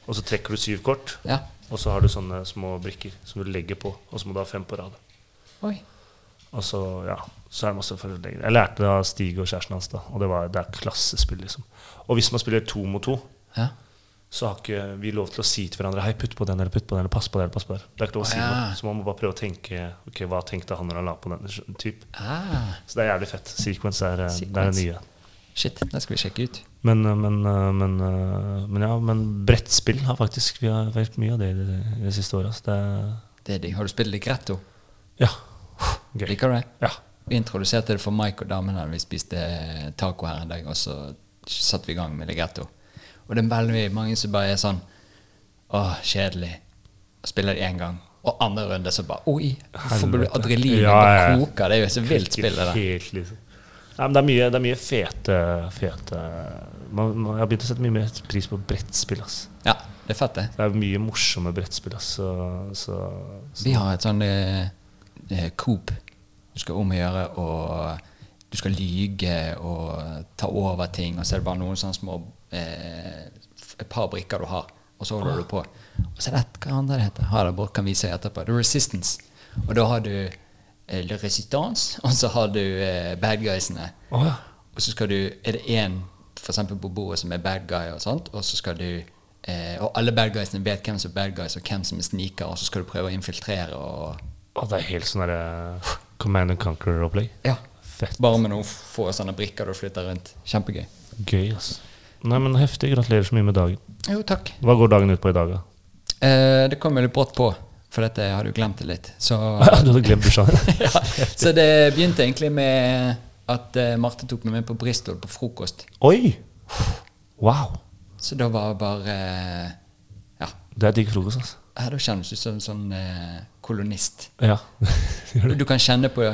Og så trekker du syv kort, ja. og så har du sånne små brikker som du legger på, og så må du ha fem på rad. Oi. Og så, ja, så er det masse forelegg. Jeg lærte det av Stig og kjæresten hans, da, og det, var, det er klassespill, liksom. Og hvis man spiller to mot to, Ja. så har ikke vi lov til å si til hverandre Hei, putt på den, eller putt på den, eller pass på den, eller pass på den. Det er ikke lov å si noe. Så man må bare prøve å tenke Ok, hva tenkte han når han la på den? Typ. Ah, Så det er jævlig fett. Sequence er, Sequence. det er det nye. shit, det skal vi sjekke ut. Men, eh, men, eh, men, eh, men ja, men brettspill har faktisk Vi har vært mye av det i det, det siste året. Det Det er digg. Har du spilt Ligretto? Ja. Gøy. Liker du det? Ja. Vi introduserte det for Mike og damene da vi spiste taco her en dag, og så satte vi i gang med Ligretto. Og det er veldig mange som bare er sånn Åh, kjedelig. Og spiller det én gang. Og andre runde så bare Oi! Hvorfor blir adrenalinet Ja, ja, ja. koker? Det er jo så vilt spill, det der. Helt, liksom. Nei, men det er mye, det er mye fete, fete man, man, Jeg har begynt å sette mye mer pris på brettspill. ass. Ja, det er fett, det. Det er mye morsomme brettspill. ass. Så, så, så Vi har et sånn eh, eh, Coop du skal omgjøre og du skal lyge og ta over ting, og så er det bare noen sånne små eh, Et par brikker du har, og så holder du på. Og så er det et, hva andre det heter? Har det bare kan vise etterpå. Er Resistance. Og da har du eh, Le Resistance, (laughs) og så har du eh, bad guysene. Oh, ja. Og så skal du, er det én eksempel på bordet som er bad guy, og sånt, og så skal du eh, Og alle bad guysene vet hvem som er bad guys, og hvem som er sniker, og så skal du prøve å infiltrere og Å, det er helt sånn derre Command and Conquer-opplegg. Ja. Fett. Bare med noen få sånne brikker du flytter rundt. Kjempegøy. Gøy, ass. Nei, men heftig. Gratulerer så mye med dagen. Jo, takk. Hva går dagen ut på i dag, da? Eh, det kom jo litt brått på, for dette jeg hadde jo glemt det litt. Så, (laughs) du hadde glemt bursdagen? (laughs) ja, så det begynte egentlig med at eh, Marte tok meg med på Bristol på frokost. Oi! Wow. Så da var det bare eh, Ja, Det er digg frokost, altså. Ja, da kjennes du som en sånn eh, kolonist. Ja. (laughs) Du kan kjenne på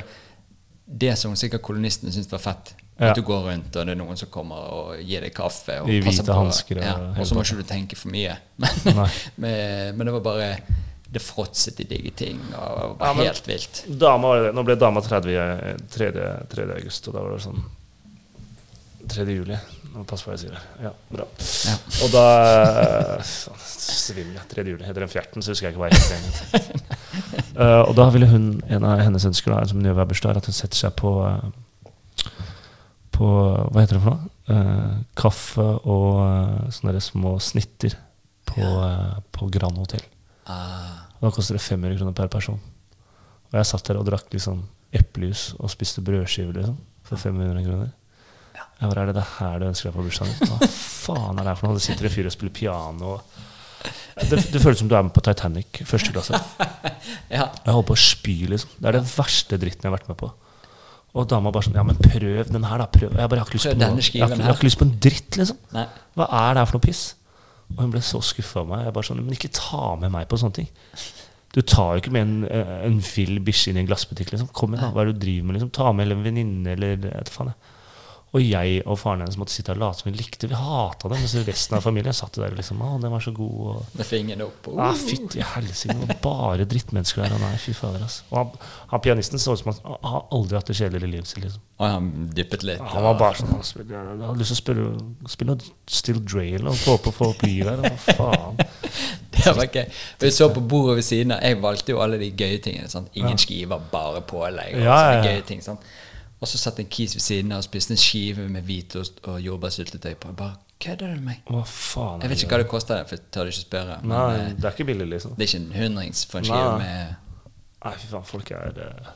det som sikkert kolonistene syntes var fett. Ja. At du går rundt, og det er noen som kommer og gir deg kaffe. Og I hvite på- hansker Ja, og så må ikke du tenke for mye. (laughs) Men, men, men det var bare Det fråtset i digge ting, og var Ja, helt vilt. Dama. Nå ble dama 30 3. 3. august, og da var det sånn 3. juli. Pass på hva jeg sier her. Ja, bra. Ja. Og da eh, Svimmel, ja. 3. juli. Heter den fjerten, så husker jeg ikke hva jeg heter. egentlig. Eh, og da ville hun, en av hennes ønsker, da, som er at hun setter seg på På Hva heter det for noe? Uh, kaffe og uh, sånne små snitter på, eh, på Grand Hotell. Ah, da koster det 500 kroner per person. Og jeg satt der og drakk liksom eplejus og spiste brødskiver liksom, for 500 kroner. Jeg bare, Er det det her du ønsker deg på bursdagen din? Hva faen er det her for noe? Det sitter en fyr og spiller piano. Det, det føles som du er med på Titanic, første klasse. ja. Jeg holder på å spy, liksom. Det er den verste dritten jeg har vært med på. Og dama bare sånn Ja, men prøv den her, da. Prøv. Jeg bare jeg har ikke lyst på noe. Jeg har, jeg har ikke lyst på en dritt, liksom. Nei. Hva er det her for noe piss? Og hun ble så skuffa av meg. Jeg bare sånn, Men ikke ta med meg på sånne ting. Du tar jo ikke med en, eh, en vill bikkje inn i en glassbutikk. liksom. Kom igjen, da. Hva er det du driver med? liksom? Ta med en venninne eller jeg vet faen. jeg. Og jeg og faren hennes måtte sitte og late som vi likte Vi hata det. Mens resten av familien satt der og liksom Å, den var så god. og Med fingrene opp. Uh. Ah, Fytti helsike, bare drittmennesker der. Nei, fy fader, altså. Og han, han pianisten så ut som han har aldri hatt det kjedelig i livet sitt. liksom. Og han dyppet litt. Han var bare sånn Han han hadde lyst til å spille, spille Still Dre eller noe. Få på få bli der. Hva faen? (laughs) Det var gøy. Vi så på bordet ved siden av. Jeg valgte jo alle de gøye tingene. Sant? Ingen skiver, bare pålegg. Og Ja, ja, ja. gøye ting sant? Og så satt en kis ved siden av og spiste en skive med hvitost og jordbærsyltetøy på. Jeg bare, Kødder du med meg? Hva faen? Jeg vet ikke hva det koster, for jeg tør ikke spørre. Men Nei, eh, det er ikke billig, liksom. det er ikke en hundrings for en skive Nei. med Nei, fy faen, folk er eh,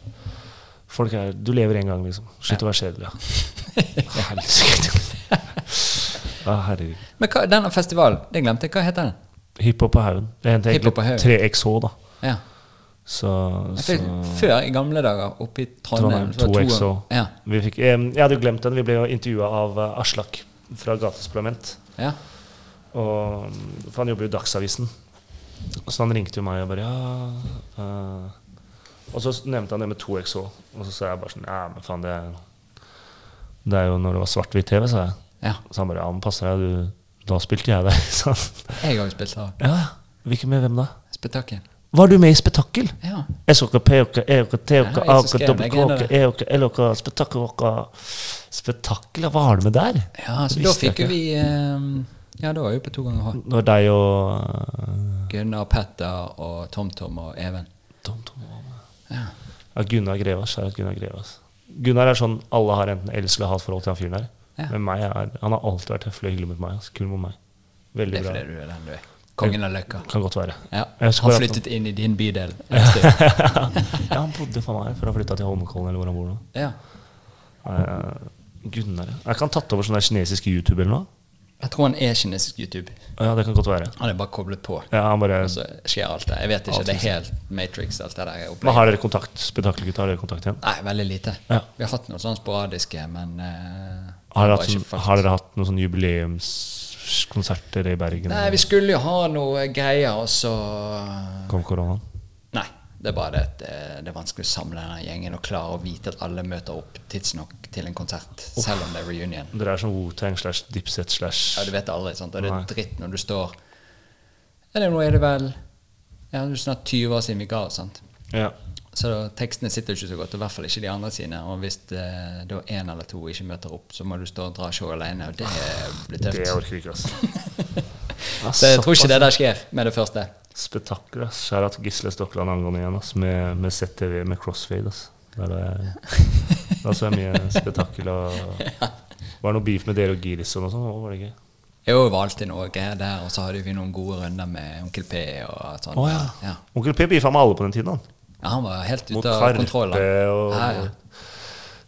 Folk er Du lever én gang, liksom. Slutt å være kjedelig. Ja. (laughs) Helsike. ah, herregud. Men hva, denne festivalen, det glemte jeg. Hva heter den? Hiphop på haugen. Det på egentlig haugen. 3XH, da. Ja. Så, så før, i gamle dager, oppe i Trondheim Trondheim 2XO. Ja. Fikk, eh, jeg hadde jo glemt den. Vi ble jo intervjua av eh, Aslak fra Gates Parlament. ja. Og, for han jobber jo i Dagsavisen. Så han ringte jo meg og bare ja uh, Og så nevnte han det med 2XO. Og så sa jeg bare sånn Ja, men faen, det er, det er jo når det var svart-hvitt-TV, sa jeg. ja. Så han bare Ja, men passer deg, du Da spilte jeg der. (laughs) han. Jeg har jo spilt. Ja, ja. Hvilken med hvem da? Spetakkel. Var du med i Spetakkel? Ja. S-oka, P-oka, E-oka, jeg dobbel-K-oka, er E-oka, L-oka, Spetakkel-oka Spetakkel, hva har du med der? ja, så da fikk jo vi eh, Ja, da var jo på to ganger H. Når deg og uh, Gunnar, Petter og TomTom og Even. TomTom var med. Ja. Ja, Gunnar Grevas. Gunnar Grevas. Gunnar er sånn alle har enten elsk eller hat forhold til han fyren der. Ja. Men meg er, han har alltid vært høflig og hyggelig mot meg. Altså. Kul mot meg. Det Veldig er bra. fordi du er den du er. Kongen av Løkka. Kan godt være. Ja. Han flyttet inn i din bydel. (laughs) ja, han bodde faen meg før han flytta til Holmenkollen, eller hvor han bor nå. Ja. Eh, Gunnar ikke han tatt over sånn der kinesisk YouTube eller noe? Jeg tror han er kinesisk YouTube. Ja, det kan godt være. Han er bare koblet på. Ja, han bare, Og så skjer alt det. Jeg vet ikke, det er helt Matrix, alt det der. men opplegget. har dere kontakt? Spetakkelgutta, har dere kontakt igjen? Nei, veldig lite. Ja. Vi har hatt noen sånne sporadiske, men uh, Har dere, hatt, sånn, har dere hatt noen sånn jubileumskonserter i Bergen? Nei, vi skulle jo ha noe greier, og så Kom koronaen? Nei. Det er bare det at eh, det er vanskelig å samle denne gjengen og klare å vite at alle møter opp tidsnok til en konsert, selv om det er reunion. Dere er som Wu-Tang slash Dipset slash Ja, du vet aldri, sant? Og det er dritt når du står Eller nå er det vel Ja, det er snart 20 år siden vi ga oss, sant. Ja. Så da, tekstene sitter ikke så godt, og i hvert fall ikke de andre sine. Og hvis eh, da én eller to ikke møter opp, så må du stå og dra show alene, og det blir tøft. Det orker ikke, altså. (laughs) Så jeg tror ikke det der skjer med det første. Spetakkel, ass. Skjæra til Gisle Stokland angående igjen, ass. Med, med ZTV, med crossfade, ass. Der er det er så mye spetakkel og (laughs) Var det noe beef med dere og Girison og sånn? Var det gøy? Jo, det var alltid noe greier der, og så hadde vi noen gode runder med Onkel P og sånn. Å ja. ja. Onkel P beefa med alle på den tiden, han. Ja, han var helt ute av kontroll. Karpe og Ja, ja.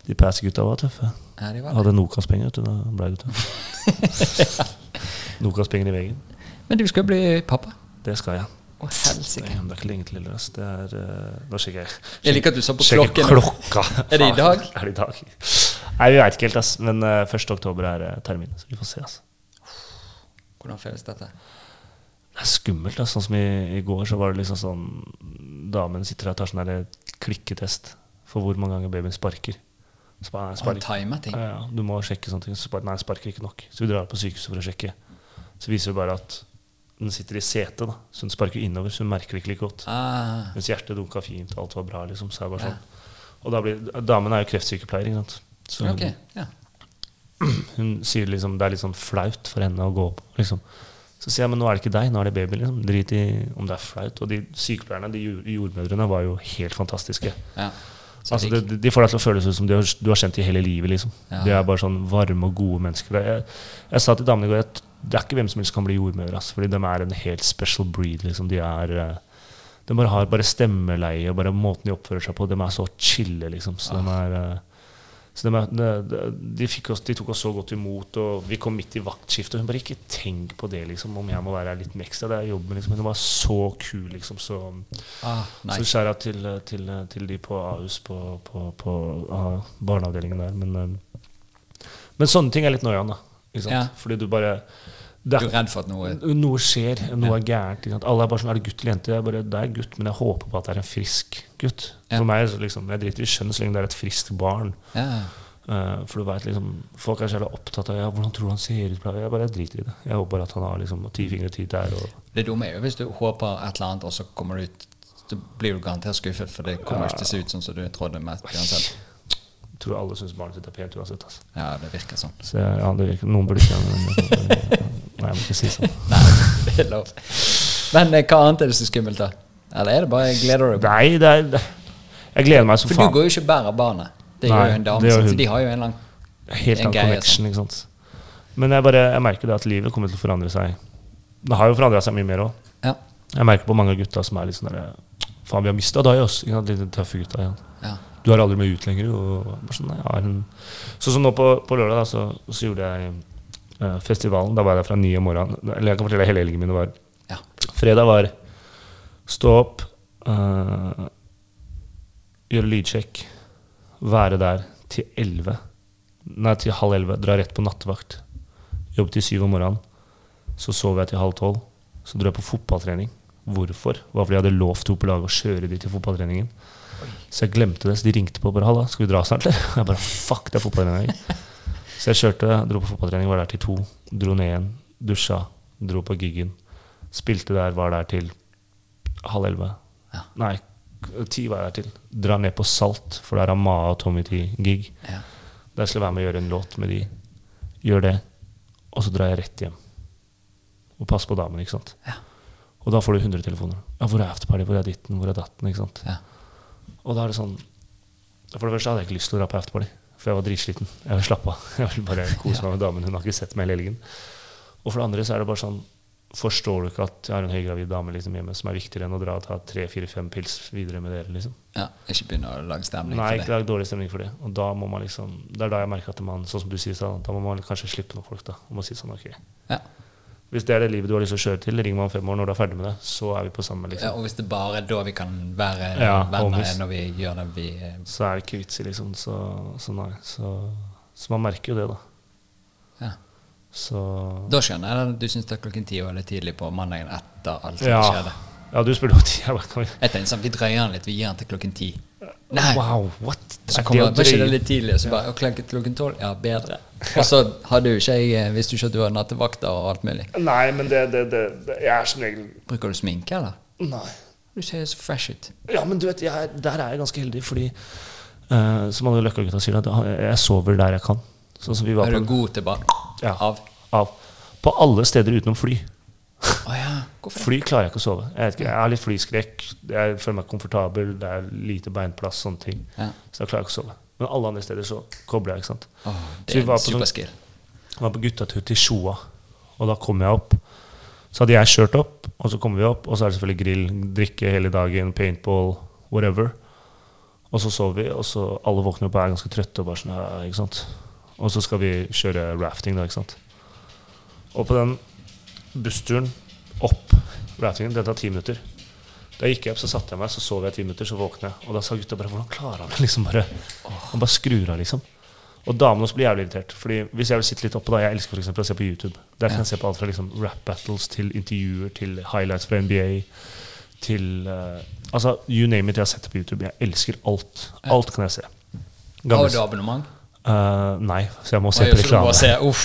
De Pass-gutta var tøffe. Ja, de var. Hadde Nokas-penger, vet du. Da ble det ute. (laughs) Nokas-penger i veggen. Men du skal bli pappa. Det skal jeg. Å, helsike. Det er ikke lenge til ass. Det er uh, Nå sjekker jeg. Jeg liker at du sa på klokken. klokka. (laughs) Er det i dag? Er det i dag? Nei, vi veit ikke helt, ass. Men uh, 1. oktober er uh, termin, så vi får se, ass. Hvordan føles dette? Det er skummelt. Da. Sånn som i, i går, så var det liksom sånn Damen sitter og tar sånn klikketest for hvor mange ganger babyen sparker. Så bare, nei, spark. timer ting. Ja, ja, du må sjekke sånne ting. Så bare, nei, sparker ikke nok. Så vi drar på sykehuset for å sjekke. Så viser det bare at den sitter i setet, da. Så den sparker innover, så hun merker det ikke like godt. Ah, Mens hjertet dunka fint, alt var bra, liksom. Så er det bare sånn. Og da blir, damen er jo kreftsykepleier, ikke sant. Så hun, ok. Ja. (clears throat) hun sier liksom det er litt sånn flaut for henne å gå opp. Liksom. Så sier jeg men nå er det ikke deg, nå er det baby. Liksom. Drit i om det er flaut. Og de sykepleierne, de jordmødrene, var jo helt fantastiske. ja. Altså, de, de får deg til å føles ut som du har, du har kjent dem hele livet. Liksom. Ja. De er bare sånn varme og gode mennesker. Jeg, jeg sa til damene i går at det er ikke hvem som helst kan bli jordmødre. Altså, fordi de er en helt special breed. Liksom. De er eh, de bare har bare stemmeleie og bare måten de oppfører seg på. De er så chille, liksom. Så de er eh, så de, de, de, oss, de tok oss så godt imot, og vi kom midt i vaktskiftet. Og hun bare ikke tenk på det, liksom, om jeg må være her litt med ekstra. Det er jobben, liksom. Hun var så kul, liksom. Så Ah, så skjæra til, til, til de på Ahus på, på, på ah, barneavdelingen der. Men, eh, men sånne ting er litt noiaen, da. Ikke sant? Ja. Fordi du bare det er er, redd for at noe Noe skjer, noe Ja. er gærent. Alle er bare sånn Er det gutt eller jente? Jeg bare, det er gutt, men jeg håper på at det er en frisk gutt. Ja. For meg, så liksom, Jeg driter i kjønn så lenge det er et friskt barn. Ja. Uh, for du vet, liksom, Folk er så opptatt av ja, hvordan tror du han ser ut. Jeg bare Jeg driter i det. Jeg håper at han har liksom ti fingre ti tær. Det dumme er jo hvis du håper et eller annet, og så kommer du ut Så blir du garantert skuffet, for det kommer ikke til å se ut sånn som du trodde. Med, uansett. Tror alle syns barnet sitt er pent uansett. Altså. Ja, det virker sånn. Så ja, det virker, Noen burde ikke Nei, jeg må ikke si sånn. (laughs) Nei, det er lov. Men eh, hva annet er det så skummelt, da? Eller er det bare jeg gleder deg deg? Nei, det er det- Jeg gleder meg som faen. For du går jo ikke bare av barnet. Det Nei, gjør jo en dame. Så de har jo en lang Helt annen connection, ikke sant. Men jeg, bare, jeg merker det at livet kommer til å forandre seg. Det har jo forandra seg mye mer òg. Ja. Jeg merker på mange av gutta som er litt sånn der Faen, vi har mista deg, oss. Ikke sant? Litt tøffe gutta igjen. ja. Du har aldri med ut lenger. Og sånn, Sånn som nå på, på lørdag, da, så, så gjorde jeg uh, festivalen. Da var jeg der fra ni om morgenen. Eller jeg kan fortelle hele helgen min var ja. Fredag var stå opp, uh, gjøre lydsjekk, være der til 11. Nei, til halv 11. Dra rett på nattevakt. Jobbe til syv om morgenen. Så sov jeg til halv tolv. Så dro jeg på fotballtrening. Hvorfor? Det var fordi jeg hadde lovt to på laget å kjøre de til fotballtreningen. Så jeg glemte det, så de ringte på og bare 'Halla, skal vi dra snart?' eller? (laughs) Jeg bare 'Fuck, det er fotballtrening'. Så jeg kjørte, dro på fotballtrening, var der til to. Dro ned igjen, dusja, dro på giggen. Spilte der, var der til halv elleve. Ja. Nei, ti var jeg der til. Dra ned på Salt, for der har Maa og Tommy T gig. ja. Der skal jeg være med og gjøre en låt med de. Gjør det, og så drar jeg rett hjem. Og pass på damen, ikke sant. Ja. Og da får du 100 telefoner. Ja, hvor er afterparty? Hvor er ditten? Hvor er datten? Ikke sant. Ja. Og da er det sånn For det første hadde jeg ikke lyst til å dra på afterparty, for jeg var dritsliten. Jeg vil slappe av. (laughs) Jeg vil bare kose meg med damen. Hun har ikke sett meg hele helgen. Og for det andre så er det bare sånn Forstår du ikke at jeg har en høygravid dame liksom hjemme som er viktigere enn å dra og ta tre, fire, fem pils videre med dere? liksom? Ja, ikke begynne å lage stemning Nei, for ikke lage lag dårlig stemning for det. Og da må man liksom Det er da jeg merker at man, sånn som du sier, da må man kanskje slippe noen folk, da. Og må si sånn, ok. Ja. Hvis det er det livet du har lyst til å kjøre til, ring meg om fem år når du er ferdig med det, så er vi på samme, Ja, liksom. og hvis det bare er da vi kan være Ja, venner, er når vi gjør det vi eh, Så er det ikke vits i, liksom. Så, så nei. Så, så man merker jo det, da. Ja. Så Da skjønner jeg at du syns det er klokken ti var litt tidlig på mandagen etter alt som Ja. skjedde. Ja, du spurte om Jeg tenkte sånn, vi drøyer den litt, vi gir den til klokken ti. Nei! Wow, what? Så kom det var ikke det litt tidlig? Så bare, og klokken, klokken tolv? Ja, bedre. Og så hadde jo ikke jeg eh, Visste jo ikke at du hadde nattevakter og alt mulig. Nei, men det, det, det, det Jeg er som regel Bruker du sminke, eller? Nei. Du ser så fresh ut. Ja, men du vet, jeg, er- der er jeg ganske heldig, fordi uh, Som alle Løkka-gutta sier, at jeg sover der jeg kan. Sånn som vi var Er du på god til bare Ja. av? av. På alle steder utenom fly. Å ja. Fly klarer jeg ikke å sove. Jeg, vet ikke, jeg har litt flyskrekk. Jeg føler meg komfortabel. Det er lite beinplass, sånne ting. Ja. Så da klarer jeg ikke å sove. Men alle andre steder så kobler jeg. ikke sant? Så det vi er var på sånn- Vi var på guttatur til Sjoa, og da kom jeg opp. Så hadde jeg kjørt opp, og så kommer vi opp, og så er det selvfølgelig grill, drikke hele dagen, paintball, whatever. Og så sover vi, og så alle våkner opp og er ganske trøtte. Og bare sånn, ikke sant? Og så skal vi kjøre rafting, da. ikke sant? Og på den bussturen opp Ratingen, det tar ti minutter. Da gikk jeg opp, så satte jeg meg, så sov jeg ti minutter, så våkner jeg. Og da sa gutta bare Hvordan klarer han det? liksom bare Han bare skrur av, liksom. Og damene også blir jævlig irritert. Fordi hvis jeg vil sitte litt oppe da Jeg elsker for eksempel å se på YouTube. Der kan jeg se på alt fra liksom rap battles til intervjuer til highlights fra NBA til uh, Altså, you name it, jeg har sett det på YouTube. Jeg elsker alt. Alt kan jeg se. Har du abonnement? Uh, nei, så jeg må se på reklame. (laughs)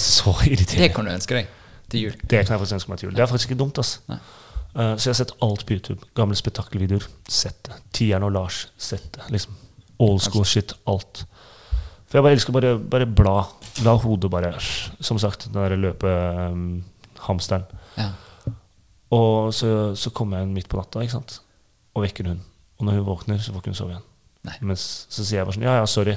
Så irriterende. det kan du ønske deg til jul. Det kan jeg faktisk ønske meg til jul. Det er faktisk ikke dumt. ass. Eh, så jeg har sett alt på YouTube. Gamle spetakkelvideoer. Sett det. Tieren og Lars. Sett det. Liksom. Old school shit. Alt. For jeg bare elsker bare, bare bla. La hodet bare Som sagt, den der løpehamsteren. Ja. og så, så kommer jeg inn midt på natta ikke sant? og vekker hun. Og når hun våkner, så får ikke hun sove igjen. Nei. Mens så sier jeg bare sånn Ja, ja, sorry.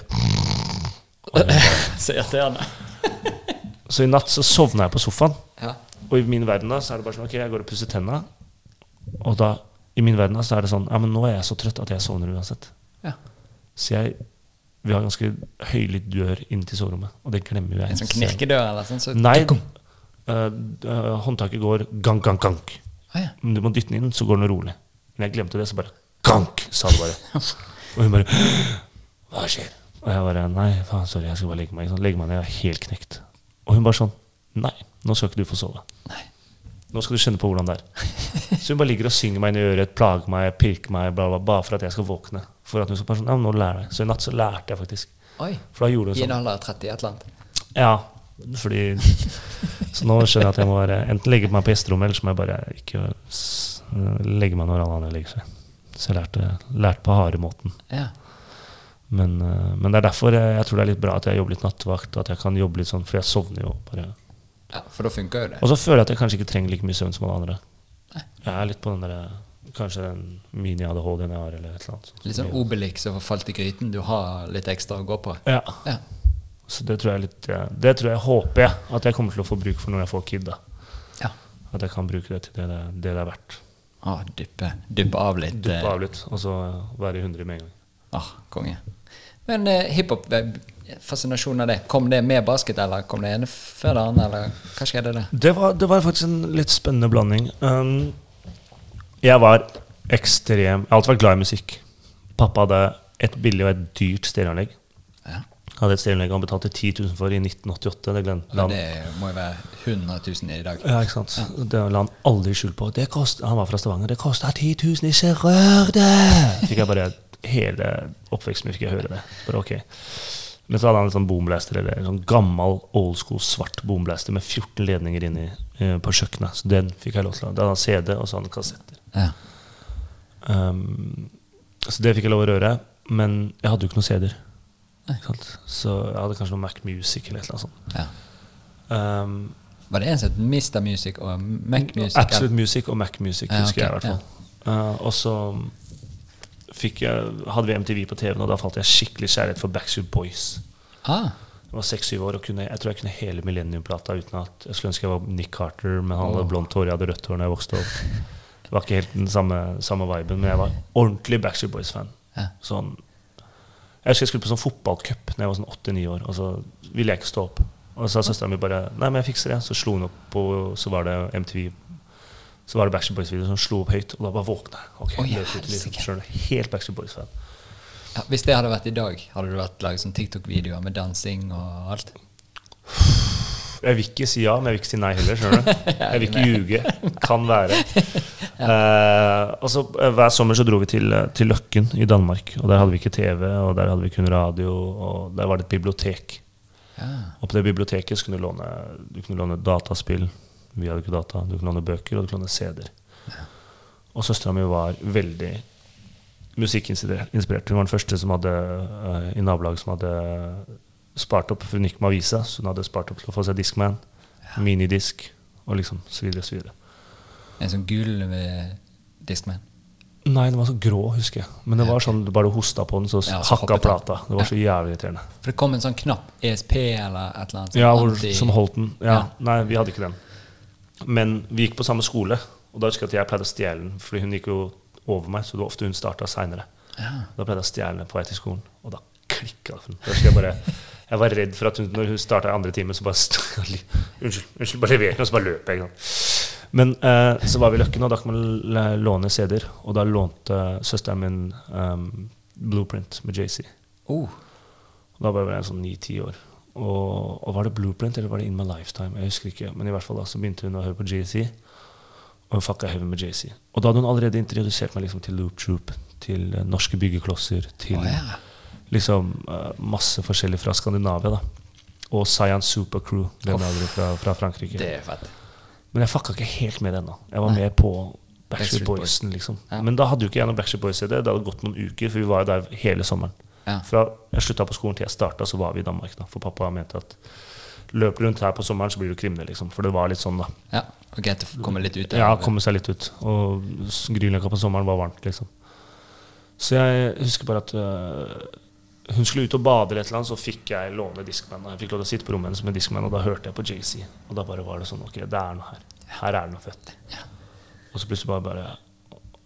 (laughs) Sier til bare- (laughs) Så i natt så sovna jeg på sofaen. Ja. Og i min verden da, så er det bare sånn Ok, jeg går og pusser tenna. Og da, i min verden da, så er det sånn Ja, men nå er jeg så trøtt at jeg sovner uansett. Ja. Så jeg Vi har ganske høylytt dør inn til soverommet, og det glemmer jo jeg. En sånn knirkedør eller sånn? Så Nei. Uh, håndtaket går gank, gank, gank. Ah, ja. Du må dytte den inn, så går den rolig. Men jeg glemte det, så bare gank, sa det bare. Og hun bare (gasps) Hva skjer? Og jeg bare Nei, faen, sorry, jeg skal bare legge meg. Legge meg ned, jeg er helt knekt. Og hun bare sånn Nei, nå skal ikke du få sove. Nei. Nå skal du kjenne på hvordan det er. Så hun bare ligger og synger meg inn i øret, plager meg, pirker meg, bla, bla, bare for at jeg skal våkne. For at hun skal bare sånn, ja, nå lærer jeg. Så i natt så lærte jeg faktisk. Oi. For da gjorde I en sånn. alder av 30 et eller annet. Ja, fordi (laughs) Så nå skjønner jeg at jeg må være enten legge meg på gjesterommet, eller så må jeg bare ikke legge meg når alle andre legger seg. Så jeg lærte, lærte på harde måten. Ja. Men, eh, men det er derfor jeg, jeg tror det er litt bra at jeg jobber litt nattevakt, at jeg kan jobbe litt sånn, for jeg sovner jo bare. ja, for da funker jo det. Og så føler jeg at jeg kanskje ikke trenger like mye søvn som alle andre. Nei. Jeg er litt på den der Kanskje den mini-ADHD-en jeg har, eller et eller annet. sånt. Litt sånn Obelix som falt i gryten. Du har litt ekstra å gå på. Ja. Ja. Så det tror jeg litt Det tror jeg håper jeg at jeg kommer til å få bruk for når jeg får kid. da ja. At jeg kan bruke det til det det, det, det er verdt. Ah, dyppe, dyppe av litt. Duppe eh, av litt, og så være i 100 med en gang. Ah, konge. Men eh, hiphop, eh, av det, kom det med basket, eller kom det ene før det andre, eller hva skjedde det? Det var, det var faktisk en litt spennende blanding. Um, jeg var ekstrem Jeg har alltid vært glad i musikk. Pappa hadde et billig og et dyrt stereoanlegg. Ja. Hadde et stereoanlegg han betalte 10 000 for i 1988. Det glemte han. det må jo være 100 000 i dag. Ja, ikke sant? Det la han aldri skjul på. Det kost, han var fra Stavanger. Det koster 10 000, ikke rør det! Fikk jeg bare Hele oppveksten min fikk jeg høre det. Bare ok. Men så hadde han en sånn boomblaster, eller en sånn gammel old school svart boomblaster med 14 ledninger inni eh, på kjøkkenet. Så den fikk jeg lov til. Da hadde han CD, og så hadde han kassetter. Ja. Um, så det fikk jeg lov å røre. Men jeg hadde jo ikke noen CD-er. Så jeg hadde kanskje noe Mac Music eller annet sånt. ja. Um, Var det eneste Mr. Music og Mac Music? Absolute Music og Mac Music, Ja, husker jeg i hvert fall. Uh, og så fikk jeg, hadde vi MTV på TV-en, og da falt jeg skikkelig kjærlighet for Backstreet Boys. Ah, Jeg var seks-syv år og kunne, jeg tror jeg kunne hele Millennium-plata uten at Jeg skulle ønske jeg var Nick Carter, men han hadde blondt hår, jeg hadde rødt hår da jeg vokste opp. Det var ikke helt den samme, samme viben, men jeg var ordentlig Backstreet Boys-fan. Ja. Sånn Jeg husker jeg skulle på sånn fotballcup da jeg var sånn åtte-ni år, og så ville jeg ikke stå opp. Og så sa søstera mi bare Nei, men jeg fikser det. Så slo hun opp og Så var det MTV. Så var det Backstreet Boys-video som slo opp høyt, og da bare våkna jeg. Ok, Oi, jeg liksom. Helt Backstreet Boys-fan. Ja, hvis det hadde vært i dag, hadde du vært laget sånn TikTok-videoer med dansing og alt? Jeg vil ikke si ja, men jeg vil ikke si nei heller. skjønner du? (laughs) Jeg vil ikke ljuge. Kan være. (laughs) Eh, så eh, Hver sommer så dro vi til, eh, til Løkken i Danmark. og Der hadde vi ikke TV, og der hadde vi kun radio, og der var det et bibliotek. Ja. Og på det biblioteket så kunne du låne, du kunne låne dataspill. Vi hadde ikke data. Du kunne låne bøker, og du kunne låne CD-er. Og søstera mi var veldig musikkinspirert. Hun var den første som hadde uh, i nabolaget som hadde spart opp for hun gikk med avisa, så hun hadde spart opp til å få seg Discman, minidisk og liksom så videre og så videre. En sånn gul Discman. Nei, den var så grå, husker jeg. Men det var sånn, bare du hosta på den, så Ja, hakka plata. Det var så jævlig irriterende. For det kom en sånn knapp, ESP eller et eller annet. sånn Ja, hvor, som holdt den. Ja. Ja. Nei, vi hadde ikke den. Men vi gikk på samme skole, og da husker jeg at jeg pleide å stjele den. Fordi hun gikk jo over meg, så det var ofte hun starta seinere. Ja. Da pleide jeg å stjele den på vei til skolen, og da klikka det for henne. Jeg, bare, jeg var redd for at hun, når hun starta i andre time, så bare stod (laughs) Unnskyld, unnskyld, bare leverte den, og så bare løper jeg. Men eh, så var vi i Løkken, og da kan man låne CD-er. Og da lånte søsteren min um, Blueprint med JC. Oh, Da var jeg sånn ni-ti år. Og, og var det Blueprint eller var det In My Lifetime? Jeg husker ikke. Men i hvert fall da så begynte hun å høre på JC. Og hun fucka heavy med JC. Og da hadde hun allerede introdusert meg liksom til Loop Troop, til uh, norske byggeklosser, til oh, yeah. liksom uh, masse forskjellig fra Skandinavia. da Og Science Super Crew, den oh, fra, fra Frankrike. det er fett. Men jeg fucka ikke helt med det ennå. Jeg var Nei. mer på Backstreet Backstreet Boys. Boysen, liksom. Ja. Men da hadde jo ikke jeg noen Backstreet Boys-CD. Det hadde gått noen uker, for vi var jo der hele sommeren. Ja. Fra jeg slutta på skolen til jeg starta, så var vi i Danmark. da For pappa mente at løp rundt her på sommeren, så blir du kriminell, liksom. For det var litt sånn, da. Ja, greit å komme litt ut Ja, av komme seg litt ut. Og Grünerløkka på sommeren var varmt, liksom. Så jeg husker bare at øh, hun skulle ut og bade eller et så fikk jeg låne Discman. Og jeg fikk lov til å sitte på rommet hennes med Discman, og da hørte jeg på JC. Og da bare var det sånn Ok, det er noe her. Her er det noe fett. Og så plutselig bare, bare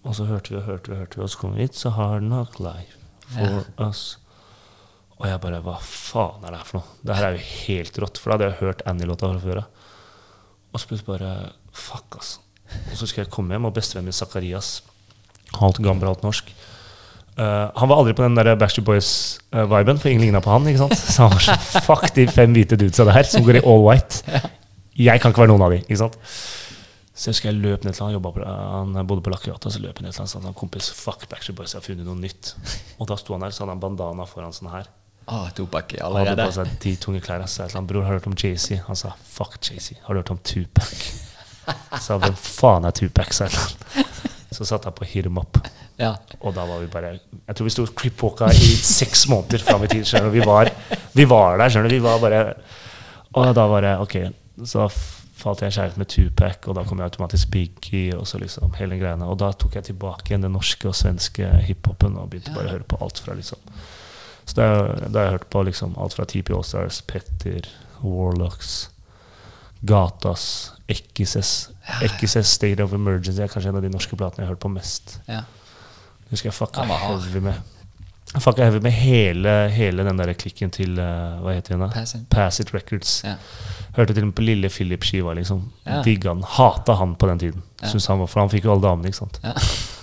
Og så hørte vi og hørte vi, hørte vi, og så kom vi hit, så har nok life for us. Og jeg bare Hva faen er det her for noe? Det her er jo helt rått. For da hadde jeg hørt Annie-låta fra før av. Og så plutselig bare Fuck, ass. Og så skal jeg komme hjem, og bestevennen min Zakarias, halvt gammel, halvt norsk uh, Han var aldri på den der Backstreet Boys-viben, for ingen ligna på han. ikke sant? Så han var sånn Fuck de fem hvite dudesa der som går i all white. Jeg kan ikke være noen av de. ikke sant? Så jeg husker jeg løp ned til han på, han bodde på Lakkegata. Så løp jeg ned til han sånn sa kompis, fuck Backstreet Boys, jeg har funnet noe nytt. Og da sto han der, så hadde han bandana foran sånn her. Ah, allerede Han hadde på seg de tunge klærne. Så jeg sa bror, har du hørt om JC? Han sa fuck JC. Har du hørt om Tupac? Så hvem faen er Tupac? sa jeg. Så satte jeg på Hit 'em Up. Ja. Og da var vi bare Jeg tror vi sto cripwalka i seks måneder fram i tid. Vi var, vi var der, skjønner du. Vi var bare Og da var det ok. Så falt jeg i kjærlighet med Tupac, og da kom jeg automatisk Biggie og så liksom hele greiene. Og da tok jeg tilbake igjen den norske og svenske hiphopen og begynte bare å høre på alt fra liksom Så da, da har jeg hørt på liksom alt fra TP Allstars, Petter, Warlocks, Gatas, Ekkises. Ekkises State of Emergency er kanskje en av de norske platene jeg har hørt på mest. ja. Husker jeg fucka heavy med fucka heavy med hele, hele den der klikken til uh, Hva heter den? Pass. Pass It Records. Ja. Hørte til og med på Lille Philip-skiva. liksom Ja. Digga han. Hata han på den tiden. Ja. Han var, For han fikk jo alle damene. ikke sant Ja.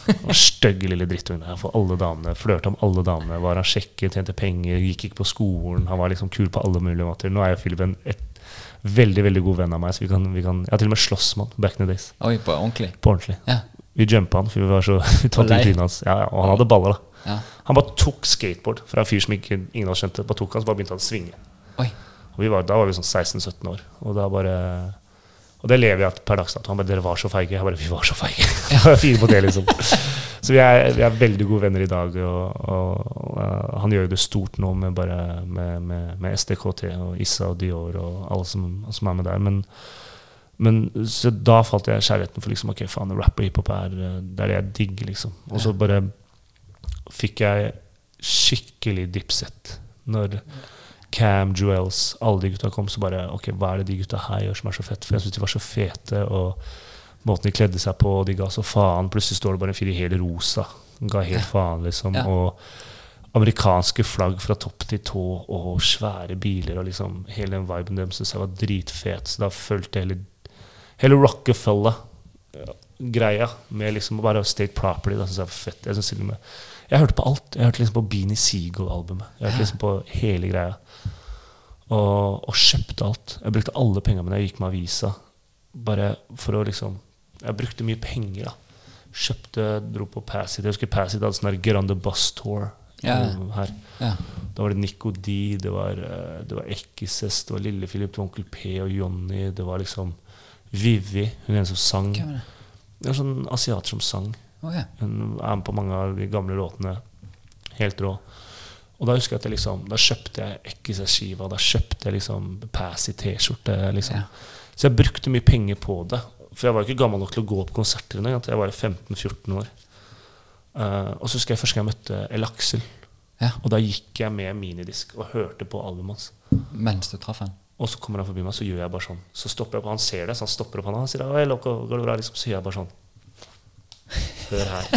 (laughs) Stygge lille drittunge. For alle damene Flørta om alle damene. Var han sjekket, tjente penger, gikk ikke på skolen. Han var liksom kul på alle mulige måter. Nå er jo Philip en et, veldig veldig god venn av meg. Så vi kan, vi kan, Jeg har til og med slåss med han back in the days. Oi, på ordentlig. På ordentlig. Ja. Vi jumpa han, for vi var så (laughs) tatt ut i trynet hans. Ja, ja, og han hadde baller, da. Ja. Han bare tok skateboard fra en fyr som ikke, ingen hadde oss det. Bare tok han, så bare begynte han å svinge. Oi. Og vi var, da var vi sånn 16-17 år. Og da bare Og det lever jeg per dags dato. Han bare 'Dere var så feige'. Jeg bare 'Vi var så feige'. (laughs) Jeg var fin på det, liksom. Så vi er, vi er veldig gode venner i dag. Og, og, uh, han gjør jo det stort nå med, bare, med, med, med SDKT og Issa og Dior og alle som, som er med der. Men, men så da falt jeg i kjærligheten for liksom, ok, faen, rap og hiphop er, uh, det er det jeg digger, liksom. Og så bare fikk jeg skikkelig dipset når Cam, Jewels, alle de gutta kom, så bare Ok, hva er det de gutta her gjør som er så fett? For jeg syntes de var så fete, og måten de kledde seg på, de ga så faen. Plutselig står det bare en fyr i hele rosa. Ga helt faen, liksom. Ja. Og amerikanske flagg fra topp til tå, og svære biler, og liksom hele den viben deres syntes jeg var dritfet. Så da fulgte hele, hele Rockefeller-greia med liksom bare State Property. Da synes jeg var fett. Jeg, synes til og med, jeg hørte på alt. Jeg hørte liksom på Beanie Seagull-albumet. Jeg hørte liksom på hele greia. Og, og kjøpte alt. Jeg brukte alle pengene mine jeg gikk med avisa. Bare for å liksom Jeg brukte mye penger, da. Kjøpte, dro på Passit. Jeg husker Passit hadde sånn Grande Bus Tour Ja. her. Ja. Da var det Nico D, det var, eh, det var Ekises, det var Lille Philip, det var Onkel P og Johnny. Det var liksom Vivi, hun ene som sang. Det var sånn asiater som sang. Ja. Hun er med på mange av de gamle låtene. Helt rå. Og da husker jeg at jeg liksom, da kjøpte jeg Ekkises-skiva, da kjøpte jeg liksom Passy T-skjorte. Liksom. Ja. Så jeg brukte mye penger på det. For jeg var ikke gammel nok til å gå på konserter engang. Jeg var 15-14 år. Uh, og så husker jeg første gang jeg møtte El Aksel. ja. Og da gikk jeg med minidisk og hørte på albumet hans. Mens du traff han? Og så kommer han forbi meg, så gjør jeg bare sånn. Så stopper jeg på, Han ser det, så han stopper opp han, han sier «Oi, Loco, går det bra? Liksom, så gjør jeg bare sånn. Hør her.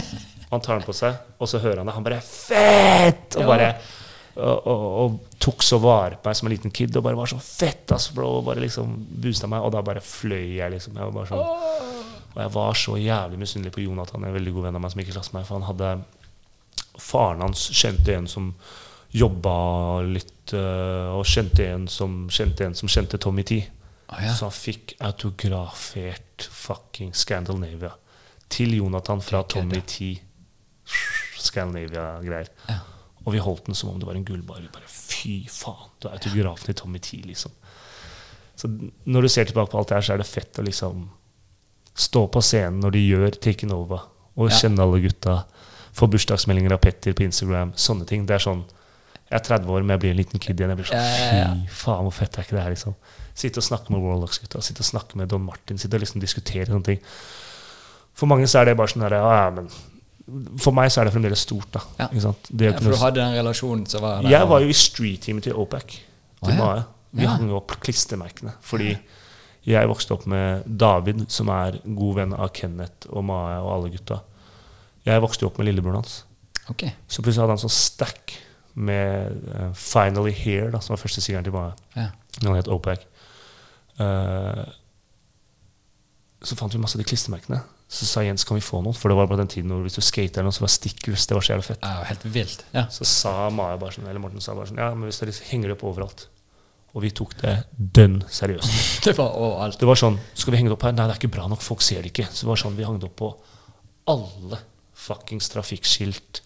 Han tar den på seg, og så hører han det. Han bare Fett! Og bare og, og, og tok så vare på meg som en liten kid og bare var så fett, ass, bro. Og bare liksom boosta meg, og da bare fløy jeg, liksom. Jeg var bare sånn Og jeg var så jævlig misunnelig på Jonathan, en veldig god venn av meg som gikk i klasse med meg, for han hadde Faren hans kjente en som jobba litt, øh, og kjente en som kjente en som kjente Tommy T. Å ja. Så han fikk autografert fucking Scandinavia til Jonathan fra Tommy. T. Scandinavia-greier. Ja. Og vi holdt den som om det var en gullbar. Vi bare fy faen, du er autografen til Tommy T, liksom. Så når du ser tilbake på alt det her, så er det fett å liksom stå på scenen når de gjør Taken Over, og Ja. kjenne alle gutta. Få bursdagsmeldinger av Petter på Instagram. Sånne ting. Det er sånn Jeg er 30 år, men jeg blir en liten kid igjen. Jeg blir sånn, Ja. Fy faen, hvor fett er ikke det her? liksom Sitte og snakke med Warlocks-gutta, sitte og snakke med Don Martin, sitte og liksom diskutere sånne ting. For mange så er det bare sånn her, ja, men For meg så er det fremdeles stort. da Ja. Ja, for du hadde den relasjonen som var der? jeg var jo i street-teamet til OPEC. Til oh, ja. Vi Ja. hang opp klistremerkene. Fordi jeg vokste opp med David, som er god venn av Kenneth og Mae og alle gutta. Jeg vokste opp med lillebroren hans. Okay. Så plutselig hadde han sånn stack med uh, 'Finally Here', da, som var første singelen til Mae. Ja. Den het OPEC. Uh, så fant vi masse av de klistremerkene. Så sa Jens kan vi få noen, for det var bare den tiden hvor hvis du skater noe, så var stickers det var så jævlig fett. Ja, helt vilt. Ja. Så sa Maja bare sånn, eller Morten sa bare sånn, ja, men hvis dere henger det opp overalt. Og vi tok det dønn seriøst. (laughs) Det var overalt. Det var sånn, skal vi henge det opp her? Nei, det er ikke bra nok, folk ser det ikke. Så det var sånn, vi hang det opp på alle fuckings trafikkskilt.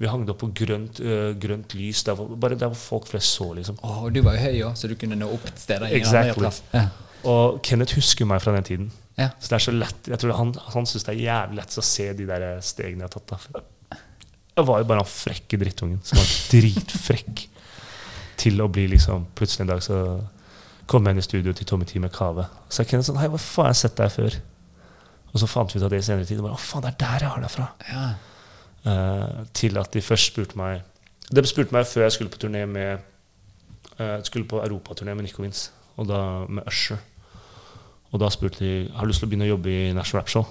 Vi hang det opp på grønt, øh, grønt lys, der hvor, bare der hvor folk flest så, liksom. Og du var jo høy òg, så du kunne nå opp et sted der Exactly. Ja. Og Kenneth husker meg fra den tiden. Ja. Så det er så lett, jeg tror han, han synes det er jævlig lett å se de der stegene jeg har tatt. Da. Jeg var jo bare han frekke drittungen som var dritfrekk til å bli liksom Plutselig en dag så kom jeg inn i studio til Tommy T med kave. Så jeg Kenneth sånn Hei, hva faen, har jeg sett deg før. Og så fant vi ut av det i senere tid. Og bare, Å faen, det er der jeg har deg fra. Ja. Uh, til at de først spurte meg De spurte meg før jeg skulle på turné med uh, Skulle på europaturné med Nico Vince, og da med Usher. Og da spurte de har du lyst til å begynne å jobbe i National Rap Show.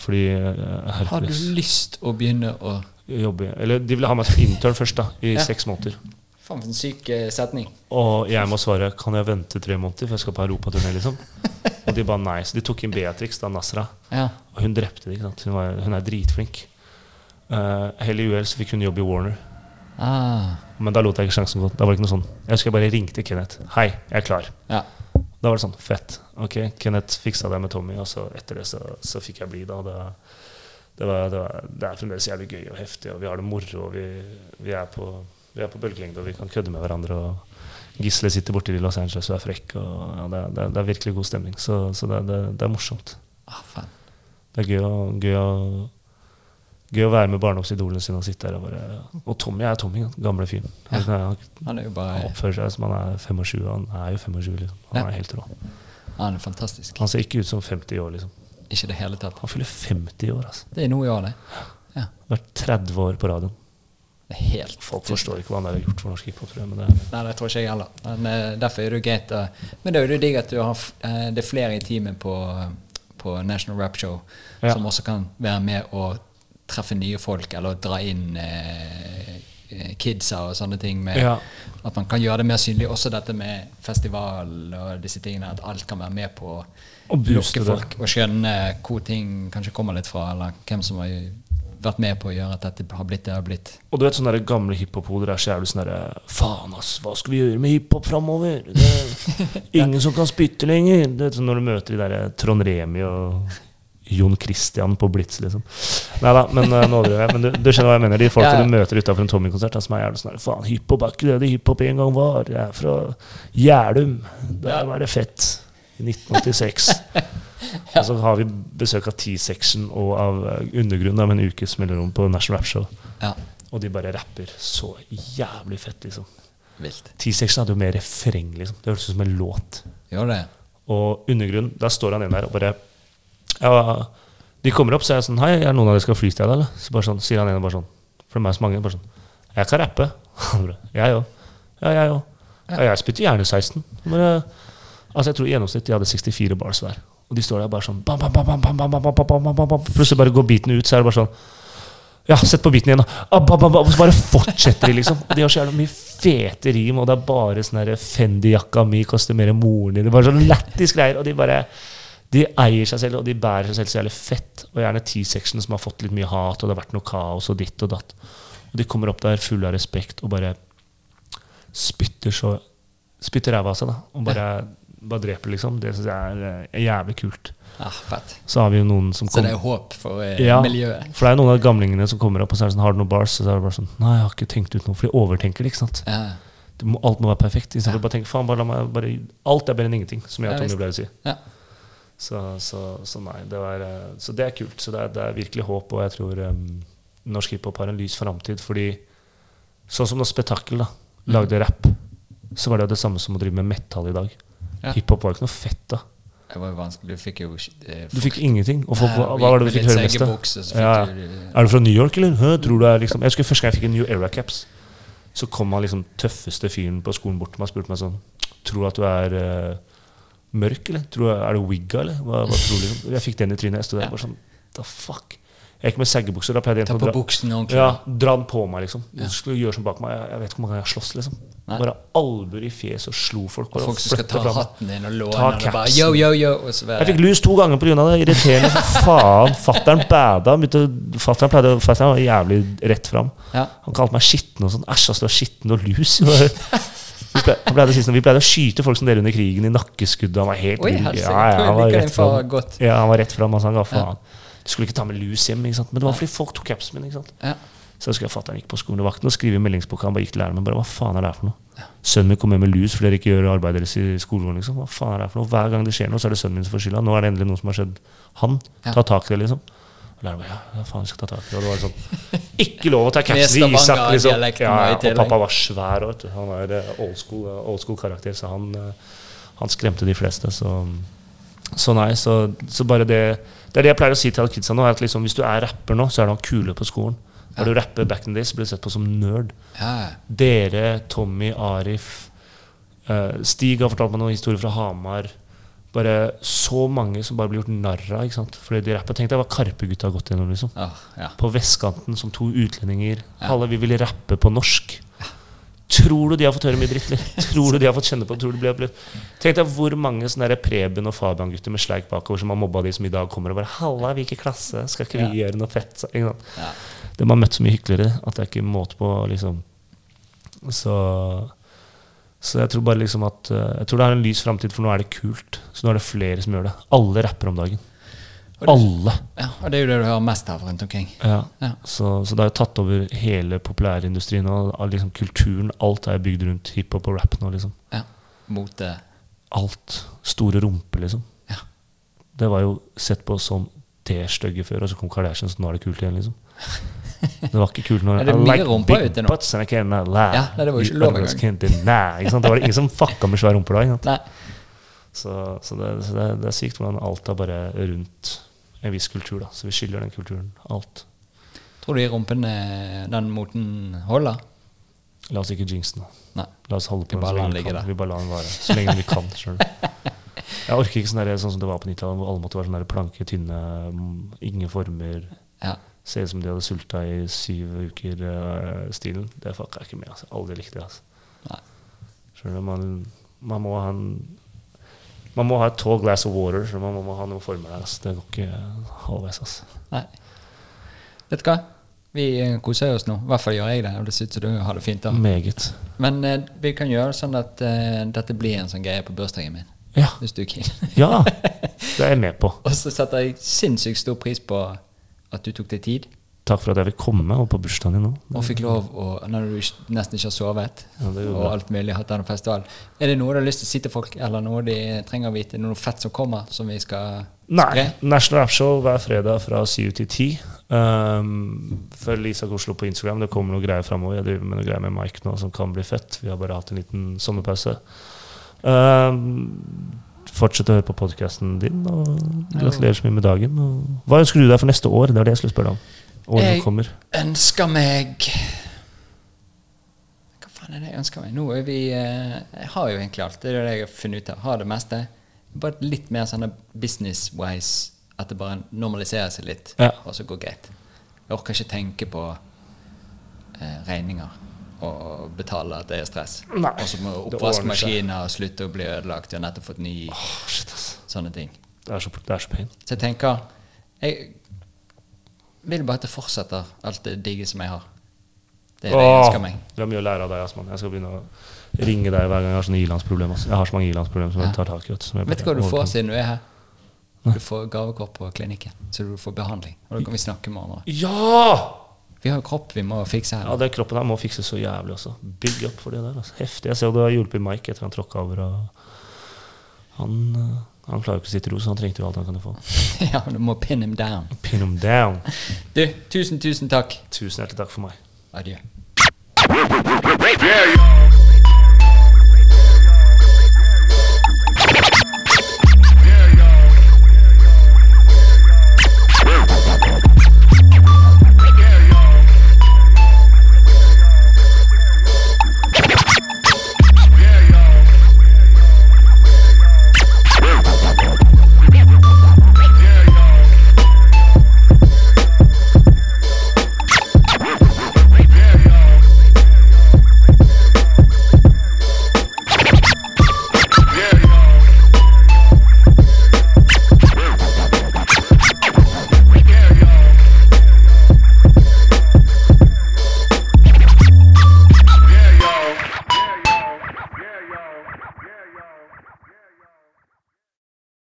Fordi uh, Har du lyst å begynne å jobbe Eller de ville ha meg som intern først, da, i Ja. seks måneder. Faen, for en syk eh, setning. Og jeg må svare kan jeg vente tre måneder før jeg skal på europaturné, liksom? (laughs) Og de ba nei. Så de tok inn Beatrix, da Nasra. Ja. Og hun drepte det. Hun, var, hun er dritflink. Uh, Hell i uhell så fikk hun jobb i Warner. Ah. Men da lot jeg ikke sjansen gå. Da var det ikke noe sånn. Jeg husker jeg bare ringte Kenneth. Hei, jeg er klar. Ja. Da var det sånn, fett. Ok, Kenneth fiksa det med Tommy, og så etter det så, så fikk jeg bli da. Det, det, var, det, var, det er fremdeles jævlig gøy og heftig, og vi har det moro. og Vi, vi, er, på, vi er på bølgelengde, og vi kan kødde med hverandre. og Gisle sitter borte i Los Angeles og er frekk. og ja, det, er- det, er- virkelig god stemning. Så, så det, det, det er morsomt. Ah. Det er gøy å, gøy å, gøy å være med barndomsidolene sine og sitte der og bare Og Tommy er Tommy, gamle fyren. Han, han, Han er oppfører seg som han er 25. Han er jo 25, liksom. Han er helt rå. Han er fantastisk. Han ser ikke ut som 50 år, liksom. Ikke det hele tatt. Han fyller 50 år, altså. Det er noe i år, det. Ja. Vært 30 år på radioen. Det er helt Folk forstår ikke hva han har gjort for norsk hiphop, tror jeg. Men det, Nei, det tror ikke jeg heller. Men eh, derfor er det greit. å- men det er jo digg at du har, eh, det er flere i teamet på, på National Rap Show Ja. som også kan være med og treffe nye folk, eller dra inn eh, eh, kidsa og sånne ting. Med, Ja. At man kan gjøre det mer synlig. Også dette med festival og disse tingene. At alt kan være med på å det. folk og skjønne hvor ting kanskje kommer litt fra, eller hvem som har vært med på å gjøre at dette har blitt det har blitt. Og du vet sånne gamle hiphop-hoder er så jævlig sånn derre Faen, ass, hva skal vi gjøre med hiphop framover? Er (laughs) ingen som kan spytte lenger. Det er sånn når du møter de derre Trond Remi og Jon Christian på Blitz, liksom. Nei da, men uh, nå overdriver jeg. Men du, du skjønner hva jeg mener. De folka Ja, ja. du møter utafor en Tommy-konsert, som er jævlig sånn Faen, hiphop er ikke det det hiphop en gang var. Jeg er fra Gjælum. Der var det fett. I 1986. (laughs) Og så har vi besøk av T-section og av Undergrunnen med en ukes mellomrom på National Rap Show. Ja, Og de bare rapper så jævlig fett, liksom. T-section hadde jo mer refreng, liksom. Det hørtes ut som en låt. Gjør det? Og Undergrunnen, da står han inn der og bare Ja, de kommer opp, så er jeg sånn Hei, er det noen av dere skal freestyle, eller? Så bare sånn, sier han ene bare sånn For det er så mange. Bare sånn Jeg kan rappe. (laughs) Jeg òg. Ja, jeg òg. Ja, jeg spytter gjerne 16. Men, altså, jeg tror i gjennomsnitt de hadde 64 bars hver. Og de står der bare sånn bam, bam, bam, bam, bam, bam, bam, bam, bam. Plutselig bare går beaten ut, så er det bare sånn ja, sett på beaten igjen, da. Ah, så bare fortsetter de, liksom. Og de har så jævla mye fete rim, og det er bare sånn Fendi-jakka mi koster mer enn moren din. Bare sånn lættis greier. Og de bare De eier seg selv, og de bærer seg selv så jævlig fett. Og gjerne T-section som har fått litt mye hat, og det har vært noe kaos og ditt og datt. Og de kommer opp der fulle av respekt og bare spytter så Spytter ræva av seg, da. Og bare, bare dreper, liksom. Det syns jeg er er jævlig kult. Ja, fett. Så har vi jo noen som Så det er håp for eh, Ja. miljøet. For det er noen av gamlingene som kommer opp og så sånn, har du noen bars. Og så er det bare sånn Nei, jeg har ikke tenkt ut noe. For de overtenker det. ikke sant? Ja. Det må, alt må være perfekt. Istedenfor Ja. bare tenke faen, bare la meg bare, alt er bedre enn ingenting, som jeg og Tommy pleier å si. Ja. Så, så, så nei, det var, eh, så det er kult. Så det er, det er virkelig håp, og jeg tror um, norsk hiphop har en lys framtid. Fordi sånn som når Spetakkel da, lagde rapp, så var det jo det samme som å drive med metal i dag. Ja. Hiphop var jo ikke noe fett da. Det var jo vanskelig. Du fikk jo eh, Du fikk ingenting. Og folk, Nei, hva, hva var det du fikk høre mest Ja. Er du fra New York, eller? Hø, tror du er liksom Jeg husker første gang jeg fikk en New Era caps. Så kom han liksom tøffeste fyren på skolen bort til meg og spurte meg sånn Tror du at du er eh, mørk, eller? Tror jeg, er det wigga, eller? Hva, hva tror du? Jeg fikk den i trynet. Jeg sto der bare sånn The fuck? Jeg gikk med seggebukser. Da pleide Ta på dra buksen ordentlig. ja, dra den på meg, liksom. Ja. Skulle gjøre som bak meg. Jeg, jeg vet ikke hvor mange ganger jeg har slåss, liksom. Nei. Bare albuer i fjes og slo folk. Og folk som skal ta fra hatten din og låne Ta den og bare yo, yo, yo. Bare, Jeg fikk lus to ganger pga. det. Irriterende (laughs) faen. Fattern bada. Fattern pleide fatteren var jævlig rett fram. ja. Han kalte meg skitten og sånn. Æsj, ass, du er skitten og lus. (laughs) Vi pleide sånn, vi pleide å skyte folk som dere under krigen i nakkeskuddet. Han var helt Oi, ja, ja, han var rett fram. Ja, han var rett fram. Altså, han ga faen. Du skulle ikke ta med lus hjem, men det var fordi folk tok capsen min. Så husker jeg fatter'n gikk på skolen. og vakten og skrev i meldingsboka. Han bare gikk til læreren min bare, hva faen er det her for noe? Sønnen min kom hjem med lus fordi dere ikke gjør arbeidet deres i skolegården. Liksom. Hva faen er det her for noe? Hver gang det skjer noe, så er det sønnen min som får skylda. Nå er det endelig noe som har skjedd han. Ta tak i det, liksom. Læreren ja, ja, faen, vi skal ta tak i. Og det var sånn, ikke lov å ta capsen i Isak, liksom. Ja, ja, og pappa var svær, vet du. Han eh, old school, eh, old school karakter, så han, eh, han skremte de fleste. Så, så nei, så, så bare det Det er det jeg pleier å si til alle kidsa nå, er at liksom, hvis du er rapper nå, så er du han kule på skolen. Når du rapper back in this, days, blir du sett på som nerd. Dere, Tommy, Arif eh, Stig har fortalt meg noen historier fra Hamar. Bare så mange som bare blir gjort narr av. ikke sant? Fordi de rapper, Tenk deg hva Karpe-gutta har gått gjennom. liksom. Åh, ja. På vestkanten som to utlendinger. Ja. Alle vi ville rappe på norsk. Tror du de har fått høre mye dritt? (laughs) Tror du de har fått kjenne på Tror du de blir. Tenk deg hvor mange sånne der Preben og Fabian-gutter med sleik bakover som har mobba de som i dag kommer og bare 'Halla, i klasse. Skal ikke vi gjøre noe fett?' Ikke sant? Ja. De har møtt så mye hyklere at det er ikke måte på, liksom. Så, så jeg tror bare liksom at eh, Jeg tror det er en lys framtid, for nå er det kult. Så nå er det flere som gjør det. Alle rapper om dagen. Og det- Alle. ja. Og det er jo det du hører mest av rundt omkring. Ja. Ja. Så, så det har jo tatt over hele populærindustrien og liksom kulturen. Alt er bygd rundt hiphop og rap nå, liksom. ja. Mote. Alt. Store rumper, liksom. Ja. Det var jo sett på som det stygge før, og så kom Kardashian, så nå er det kult igjen, liksom. Det var ikke kult når det er mye rumper ute nå? butts and I can't lie. Ja, nei, det var jo ikke lov engang. Det var ingen som fucka med svære rumper da. Så, så, det, så det, det er sykt hvordan alt er bare rundt en viss kultur. da Så vi skylder den kulturen alt. Tror du i rumpen eh, den moten holder? La oss ikke jinxe nå. Nei. La oss holde på Vi den så lenge den vi kan. der. Vi bare lar den vare. Så lenge vi kan. skjønner. (laughs) Jeg orker ikke sånn, der, sånn som det var på 90-tallet, hvor alle måtte være sånn planke, tynne, mm, ingen former. Ja. Se ut som de hadde sulta i syv uker-stilen. det fucka jeg ikke med. Altså. Aldri likte det. Altså. Skjønner du? Man, man må ha en man må ha et tall glass of water. Så man må ha noen former der. Altså. Det går ikke halvveis. Altså. Nei. Vet du hva? Vi eh, koser oss nå. I hvert fall gjør jeg det. Og det ser ut som du har det fint. da Meget. Men eh, vi kan gjøre sånn at eh, dette blir en sånn greie på bursdagen min. Ja. Hvis du er keen. ja! (laughs) Det er jeg med på. og så setter jeg sinnssykt stor pris på at du tok deg tid. Takk for at jeg vil komme og på bursdagen din nå. Og fikk lov å, når du nesten ikke har sovet, Ja, det og alt mulig, hatt denne festivalen. Er det noe du har lyst til å si til folk, eller noe de trenger å vite? Noe fett som kommer, som vi skal Nei. spre? National Rap Show hver fredag fra 7 til 10. Um, følg Isak Oslo på Instagram. Det kommer noe greier framover. Jeg driver med noe greier med Mike nå som kan bli fett. Vi har bare hatt en liten sommerpause. Um, fortsett å høre på podkasten din, og gratulerer så mye med dagen. Og hva ønsker du deg for neste år? Det er det jeg skulle spørre om. Året Jeg- kommer. ønsker meg Hva faen er det jeg ønsker meg? Nå er vi eh, Jeg har jo egentlig alt. Det er det jeg har funnet ut av. Har det meste. Bare litt mer sånn business-wise. At det bare normaliserer seg litt, Ja. og så går greit. Jeg orker ikke tenke på eh, regninger og betale at det er stress. Nei, Og så må det oppvaskmaskiner slutte å bli ødelagt. Jeg har nettopp fått ny. oh, shit. Sånne ting. Det er så, det er så pain. Så jeg tenker Jeg vil bare at det fortsetter, alt det digge som jeg har. Det er det jeg ønsker meg. Vi har mye å lære av deg. Asman. Jeg skal begynne å ringe deg hver gang jeg har sånne ilandsproblemer. Jeg har så mange ilandsproblemer som jeg tar tak i. Vet Vet du hva du får siden du er her? Du får gavekort på klinikken, så du får behandling. Og da kan vi snakke med hverandre. Ja! Vi har jo kropp vi må fikse her. Ja, den kroppen her må fikses så jævlig også. Bygg opp for det der. Altså. Heftig. Jeg ser du har hjulpet Mike etter han tråkka over. Og han, eh, han klarer jo ikke å sitte i ro, så han trengte jo alt han kunne få. (laughs) ja, du må pin him down. Pin him down. Du, tusen, tusen takk. Tusen hjertelig takk for meg. Adjø.